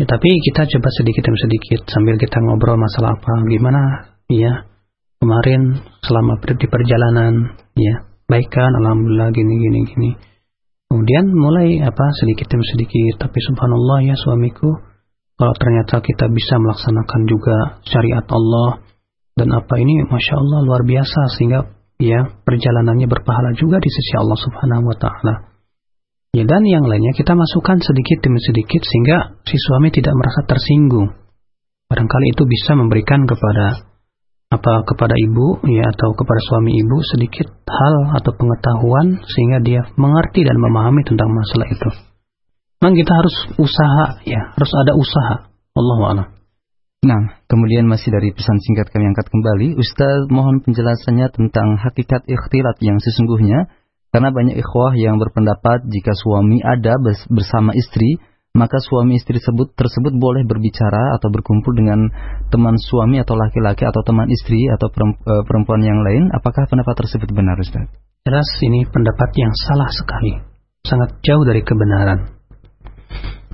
Ya, tapi kita coba sedikit demi sedikit sambil kita ngobrol masalah apa, gimana, ya kemarin selama di perjalanan, ya baikkan, alhamdulillah gini gini gini. Kemudian mulai apa sedikit demi sedikit, tapi subhanallah ya suamiku, kalau ternyata kita bisa melaksanakan juga syariat Allah dan apa ini, masya Allah luar biasa sehingga ya perjalanannya berpahala juga di sisi Allah Subhanahu Wa Taala. Ya dan yang lainnya kita masukkan sedikit demi sedikit sehingga si suami tidak merasa tersinggung. Barangkali itu bisa memberikan kepada apa kepada ibu ya atau kepada suami ibu sedikit hal atau pengetahuan sehingga dia mengerti dan memahami tentang masalah itu. Memang kita harus usaha ya, harus ada usaha. Allahu a'lam. Nah, kemudian masih dari pesan singkat kami angkat kembali, Ustaz mohon penjelasannya tentang hakikat ikhtilat yang sesungguhnya karena banyak ikhwah yang berpendapat jika suami ada bersama istri, maka suami istri tersebut, tersebut boleh berbicara atau berkumpul dengan teman suami atau laki-laki atau teman istri atau e, perempuan yang lain. Apakah pendapat tersebut benar, Ustaz? Jelas ini pendapat yang salah sekali. Sangat jauh dari kebenaran.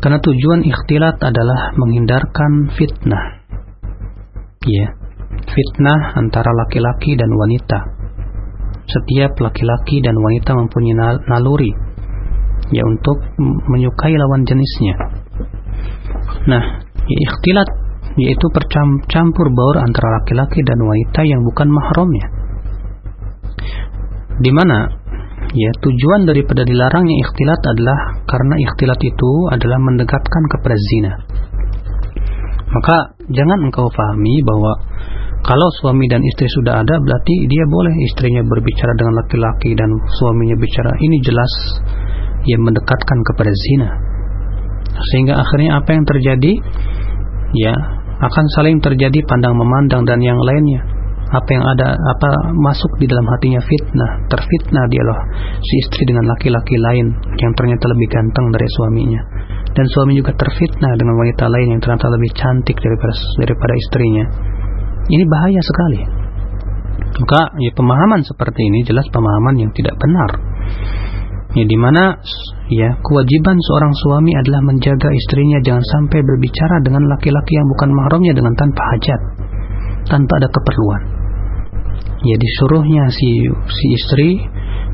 Karena tujuan ikhtilat adalah menghindarkan fitnah. Ya, fitnah antara laki-laki dan wanita setiap laki-laki dan wanita mempunyai naluri ya untuk menyukai lawan jenisnya. Nah, ya, ikhtilat yaitu percampur baur antara laki-laki dan wanita yang bukan mahramnya. Di mana ya tujuan daripada dilarangnya ikhtilat adalah karena ikhtilat itu adalah mendekatkan kepada zina. Maka jangan engkau pahami bahwa kalau suami dan istri sudah ada, berarti dia boleh istrinya berbicara dengan laki-laki dan suaminya bicara. Ini jelas yang mendekatkan kepada zina. Sehingga akhirnya apa yang terjadi? Ya, akan saling terjadi pandang memandang dan yang lainnya. Apa yang ada apa masuk di dalam hatinya fitnah, terfitnah dia loh si istri dengan laki-laki lain yang ternyata lebih ganteng dari suaminya. Dan suami juga terfitnah dengan wanita lain yang ternyata lebih cantik daripada daripada istrinya ini bahaya sekali. Maka ya, pemahaman seperti ini jelas pemahaman yang tidak benar. Ya, di mana ya kewajiban seorang suami adalah menjaga istrinya jangan sampai berbicara dengan laki-laki yang bukan mahramnya dengan tanpa hajat, tanpa ada keperluan. Ya disuruhnya si si istri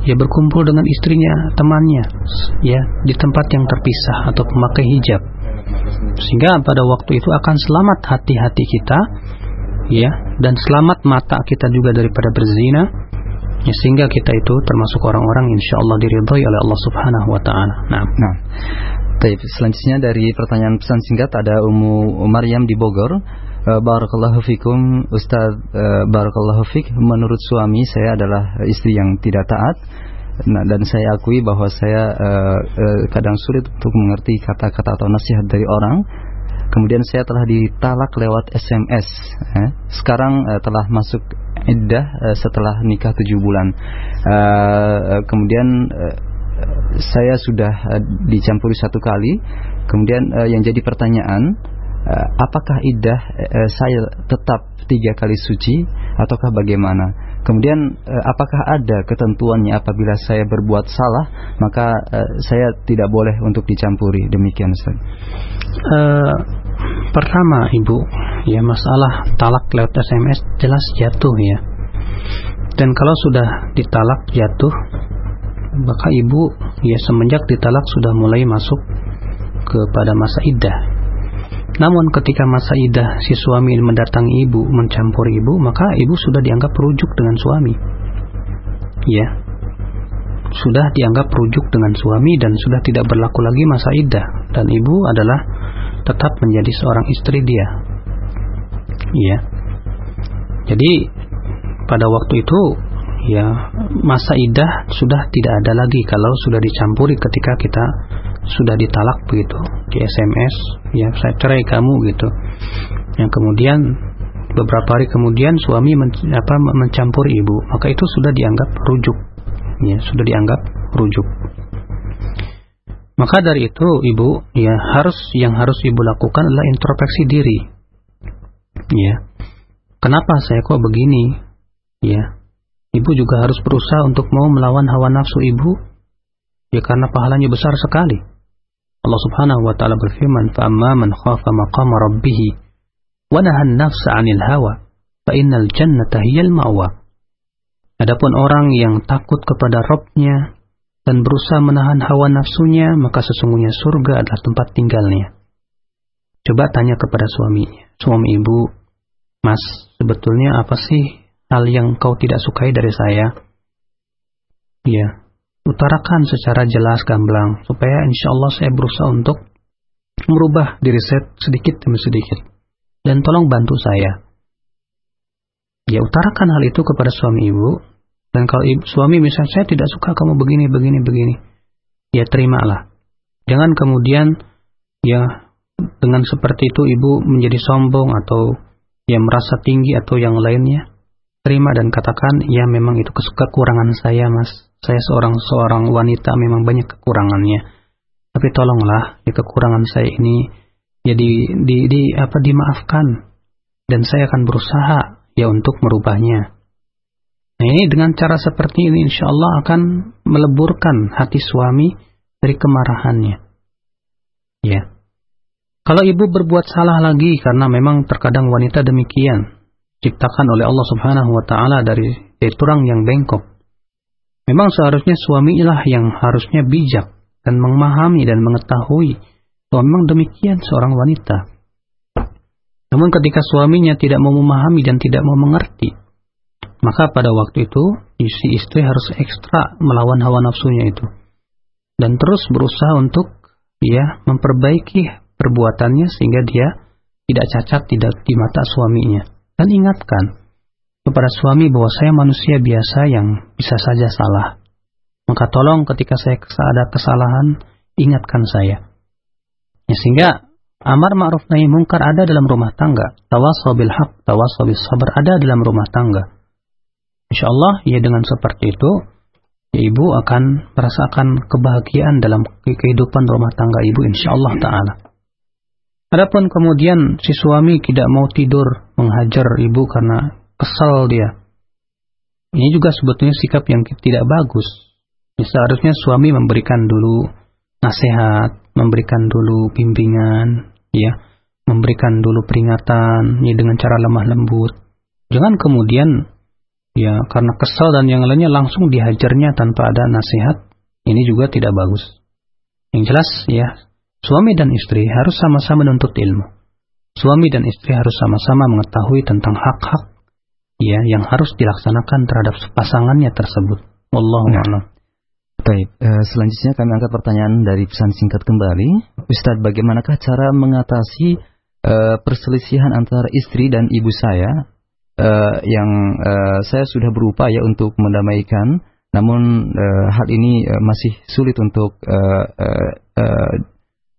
ya berkumpul dengan istrinya, temannya, ya di tempat yang terpisah atau memakai hijab. Sehingga pada waktu itu akan selamat hati-hati kita ya dan selamat mata kita juga daripada berzina ya, sehingga kita itu termasuk orang-orang insya Allah diridhoi oleh Allah Subhanahu wa taala. Nah, nah. Baik, selanjutnya dari pertanyaan pesan singkat ada Umu Maryam di Bogor. Uh, Barakallahu fikum Ustaz uh, Barakallahu fik Menurut suami saya adalah istri yang tidak taat nah, Dan saya akui bahwa saya uh, uh, kadang sulit untuk mengerti kata-kata atau nasihat dari orang Kemudian saya telah ditalak lewat SMS. Eh. Sekarang eh, telah masuk iddah eh, setelah nikah tujuh bulan. Eh kemudian eh, saya sudah eh, dicampuri satu kali. Kemudian eh, yang jadi pertanyaan, eh, apakah iddah eh, saya tetap tiga kali suci ataukah bagaimana? Kemudian apakah ada ketentuannya apabila saya berbuat salah maka saya tidak boleh untuk dicampuri demikian Ustaz. Uh, Pertama ibu ya masalah talak lewat SMS jelas jatuh ya. Dan kalau sudah ditalak jatuh Maka ibu ya semenjak ditalak sudah mulai masuk kepada masa idah Namun ketika masa idah si suami mendatangi ibu mencampur ibu Maka ibu sudah dianggap rujuk dengan suami. Ya. Sudah dianggap rujuk dengan suami dan sudah tidak berlaku lagi masa idah dan ibu adalah tetap menjadi seorang istri dia. Iya. Jadi pada waktu itu ya masa idah sudah tidak ada lagi kalau sudah dicampuri ketika kita sudah ditalak begitu di SMS ya saya cerai kamu gitu yang kemudian beberapa hari kemudian suami men, apa, mencampuri ibu, maka itu sudah dianggap rujuk. Ya, sudah dianggap rujuk. Maka dari itu ibu ya harus yang harus ibu lakukan adalah introspeksi diri. Ya. Kenapa saya kok begini? Ya. Ibu juga harus berusaha untuk mau melawan hawa nafsu ibu. Ya karena pahalanya besar sekali. Allah Subhanahu wa taala berfirman, "Fa amma man khafa maqama rabbih wa nahan nafsa 'anil hawa, fa innal jannata hiyal ma'wa." Adapun orang yang takut kepada Robnya dan berusaha menahan hawa nafsunya, maka sesungguhnya surga adalah tempat tinggalnya. Coba tanya kepada suaminya, suami ibu, Mas, sebetulnya apa sih hal yang kau tidak sukai dari saya? Ya, utarakan secara jelas gamblang, supaya insya Allah saya berusaha untuk merubah diri saya sedikit demi sedikit. Dan tolong bantu saya. Ya, utarakan hal itu kepada suami ibu, dan kalau suami misalnya saya tidak suka kamu begini, begini, begini. Ya terimalah. Jangan kemudian ya dengan seperti itu ibu menjadi sombong atau ya merasa tinggi atau yang lainnya. Terima dan katakan, ya memang itu kekurangan saya mas. Saya seorang seorang wanita memang banyak kekurangannya. Tapi tolonglah ya kekurangan saya ini ya di, di, di apa dimaafkan dan saya akan berusaha ya untuk merubahnya. Nah ini dengan cara seperti ini insya Allah akan meleburkan hati suami dari kemarahannya. Ya. Kalau ibu berbuat salah lagi karena memang terkadang wanita demikian ciptakan oleh Allah Subhanahu wa taala dari, dari yang bengkok. Memang seharusnya suamilah yang harusnya bijak dan memahami dan mengetahui bahwa memang demikian seorang wanita. Namun ketika suaminya tidak mau memahami dan tidak mau mengerti, maka pada waktu itu si istri harus ekstra melawan hawa nafsunya itu. Dan terus berusaha untuk ya memperbaiki perbuatannya sehingga dia tidak cacat tidak di mata suaminya. Dan ingatkan kepada suami bahwa saya manusia biasa yang bisa saja salah. Maka tolong ketika saya ada kesalahan, ingatkan saya. Ya, sehingga amar ma'ruf nahi mungkar ada dalam rumah tangga. Tawasaw bil haq, tawasaw bis sabar ada dalam rumah tangga. Insya Allah ya dengan seperti itu ya ibu akan merasakan kebahagiaan dalam kehidupan rumah tangga ibu insya Allah Ta'ala. Adapun kemudian si suami tidak mau tidur menghajar ibu karena kesal dia. Ini juga sebetulnya sikap yang tidak bagus. Ya, seharusnya suami memberikan dulu nasihat, memberikan dulu bimbingan, ya, memberikan dulu peringatan, ya dengan cara lemah lembut. Jangan kemudian ya karena kesal dan yang lainnya langsung dihajarnya tanpa ada nasihat, ini juga tidak bagus. Yang jelas ya, suami dan istri harus sama-sama menuntut ilmu. Suami dan istri harus sama-sama mengetahui tentang hak-hak ya yang harus dilaksanakan terhadap pasangannya tersebut. Wallahu nah. a'lam. Baik, uh, selanjutnya kami angkat pertanyaan dari pesan singkat kembali. Ustadz, bagaimanakah cara mengatasi uh, perselisihan antara istri dan ibu saya uh, yang uh, saya sudah berupaya untuk mendamaikan, namun uh, hal ini uh, masih sulit untuk uh, uh, uh,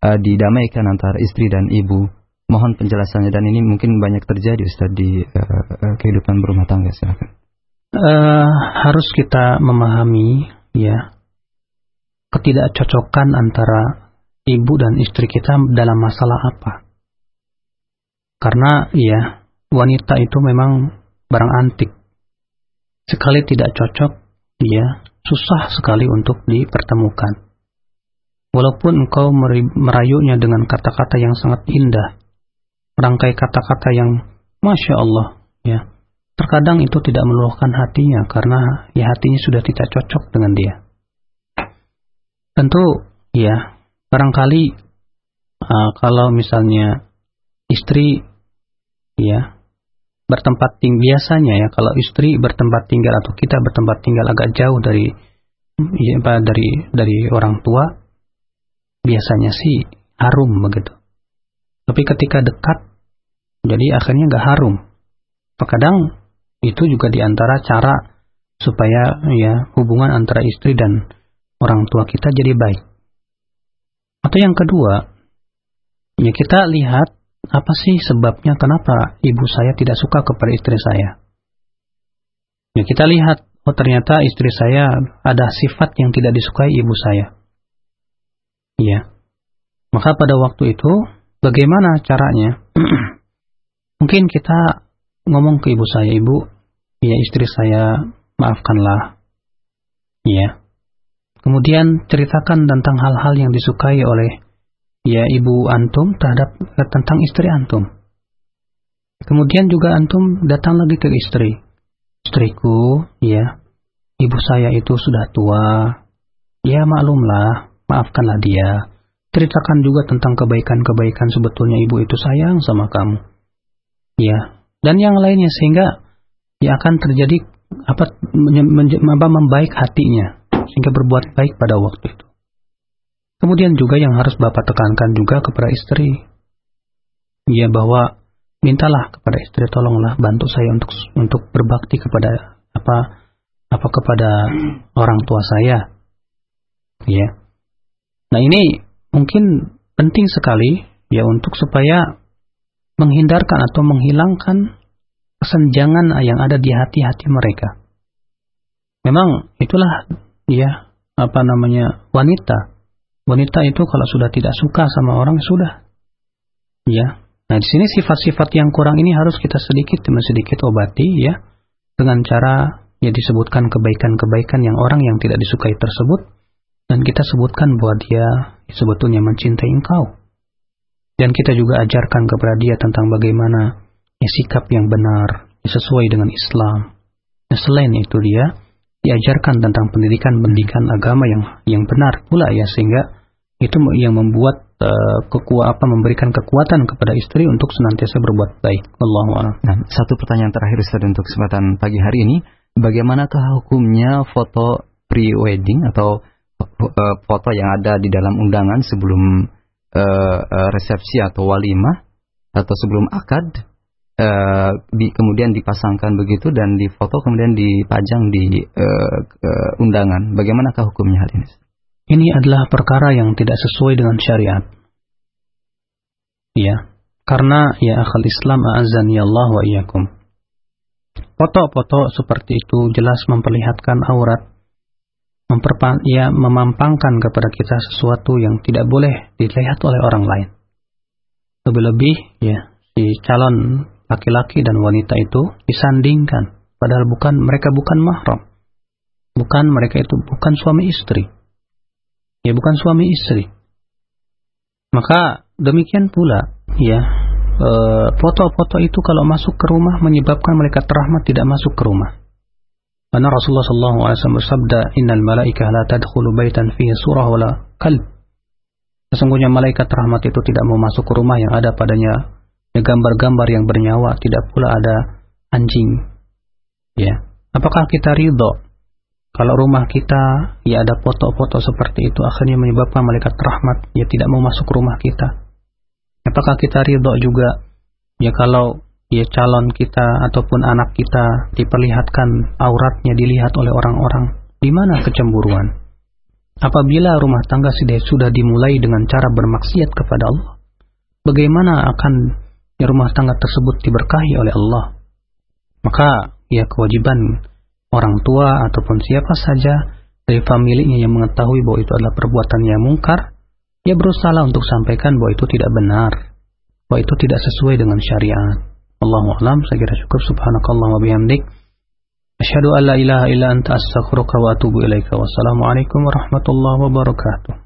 uh, didamaikan antara istri dan ibu. Mohon penjelasannya dan ini mungkin banyak terjadi Ustaz di uh, kehidupan berumah tangga silakan. Uh, harus kita memahami ya ketidakcocokan antara ibu dan istri kita dalam masalah apa. Karena ya wanita itu memang barang antik. Sekali tidak cocok, dia susah sekali untuk dipertemukan. Walaupun engkau merayunya dengan kata-kata yang sangat indah, merangkai kata-kata yang masya Allah, ya, terkadang itu tidak meluahkan hatinya karena ya hatinya sudah tidak cocok dengan dia. Tentu, ya, barangkali uh, kalau misalnya istri, ya, bertempat tinggal biasanya ya kalau istri bertempat tinggal atau kita bertempat tinggal agak jauh dari ya, dari dari orang tua biasanya sih harum begitu. Tapi ketika dekat jadi akhirnya nggak harum. Terkadang itu juga di antara cara supaya ya hubungan antara istri dan orang tua kita jadi baik. Atau yang kedua, ya kita lihat apa sih sebabnya kenapa ibu saya tidak suka kepada istri saya? Ya kita lihat, oh ternyata istri saya ada sifat yang tidak disukai ibu saya. Iya. Maka pada waktu itu, bagaimana caranya? Mungkin kita ngomong ke ibu saya, ibu, ya istri saya, maafkanlah. Iya. Kemudian ceritakan tentang hal-hal yang disukai oleh ya ibu antum terhadap eh, tentang istri antum. Kemudian juga antum datang lagi ke istri. Istriku, ya, ibu saya itu sudah tua. Ya maklumlah, maafkanlah dia. Ceritakan juga tentang kebaikan-kebaikan sebetulnya ibu itu sayang sama kamu. Ya, dan yang lainnya sehingga ya akan terjadi apa, apa membaik hatinya sehingga berbuat baik pada waktu itu. Kemudian juga yang harus Bapak tekankan juga kepada istri. Ya bahwa mintalah kepada istri tolonglah bantu saya untuk untuk berbakti kepada apa apa kepada orang tua saya. Ya. Nah, ini mungkin penting sekali ya untuk supaya menghindarkan atau menghilangkan kesenjangan yang ada di hati-hati mereka. Memang itulah ya apa namanya wanita. Wanita itu kalau sudah tidak suka sama orang sudah. Ya. Nah, di sini sifat-sifat yang kurang ini harus kita sedikit demi sedikit obati ya dengan cara ya disebutkan kebaikan-kebaikan yang orang yang tidak disukai tersebut dan kita sebutkan bahwa dia sebetulnya mencintai engkau. Dan kita juga ajarkan kepada dia tentang bagaimana ya, sikap yang benar sesuai dengan Islam. Dan selain itu dia diajarkan tentang pendidikan-pendidikan agama yang yang benar pula ya sehingga itu yang membuat uh, eh, kekuat apa memberikan kekuatan kepada istri untuk senantiasa berbuat baik. Allah Nah, satu pertanyaan terakhir Ustaz untuk kesempatan pagi hari ini, bagaimanakah hukumnya foto pre-wedding atau uh, foto yang ada di dalam undangan sebelum uh, resepsi atau walimah atau sebelum akad uh, di, kemudian dipasangkan begitu dan difoto kemudian dipajang di uh, uh, undangan. Bagaimanakah hukumnya hal ini? Ini adalah perkara yang tidak sesuai dengan syariat. Ya, karena ya akal Islam azan ya Allah wa iyyakum. Foto-foto seperti itu jelas memperlihatkan aurat, memperpan ya memampangkan kepada kita sesuatu yang tidak boleh dilihat oleh orang lain. Lebih-lebih ya si calon laki-laki dan wanita itu disandingkan. Padahal bukan mereka bukan mahram. Bukan mereka itu bukan suami istri. Ya bukan suami istri. Maka demikian pula ya e, foto-foto itu kalau masuk ke rumah menyebabkan mereka rahmat tidak masuk ke rumah. Karena Rasulullah SAW bersabda innal malaikah la tadkhulu baitan fihi surah wala kalb. Sesungguhnya malaikat rahmat itu tidak mau masuk ke rumah yang ada padanya gambar-gambar yang bernyawa, tidak pula ada anjing. Ya, apakah kita ridho kalau rumah kita ya ada foto-foto seperti itu akhirnya menyebabkan malaikat rahmat ya tidak mau masuk rumah kita? Apakah kita ridho juga ya kalau ya calon kita ataupun anak kita diperlihatkan auratnya dilihat oleh orang-orang? Di mana kecemburuan? Apabila rumah tangga sudah dimulai dengan cara bermaksiat kepada Allah, bagaimana akan ya rumah tangga tersebut diberkahi oleh Allah. Maka ya kewajiban orang tua ataupun siapa saja dari familinya yang mengetahui bahwa itu adalah perbuatan yang mungkar, ya berusaha untuk sampaikan bahwa itu tidak benar, bahwa itu tidak sesuai dengan syariat. Allahu a'lam, saya kira cukup subhanakallah wa bihamdik. Asyhadu an la ilaha illa anta astaghfiruka wa atubu ilaika. Wassalamualaikum warahmatullahi wabarakatuh.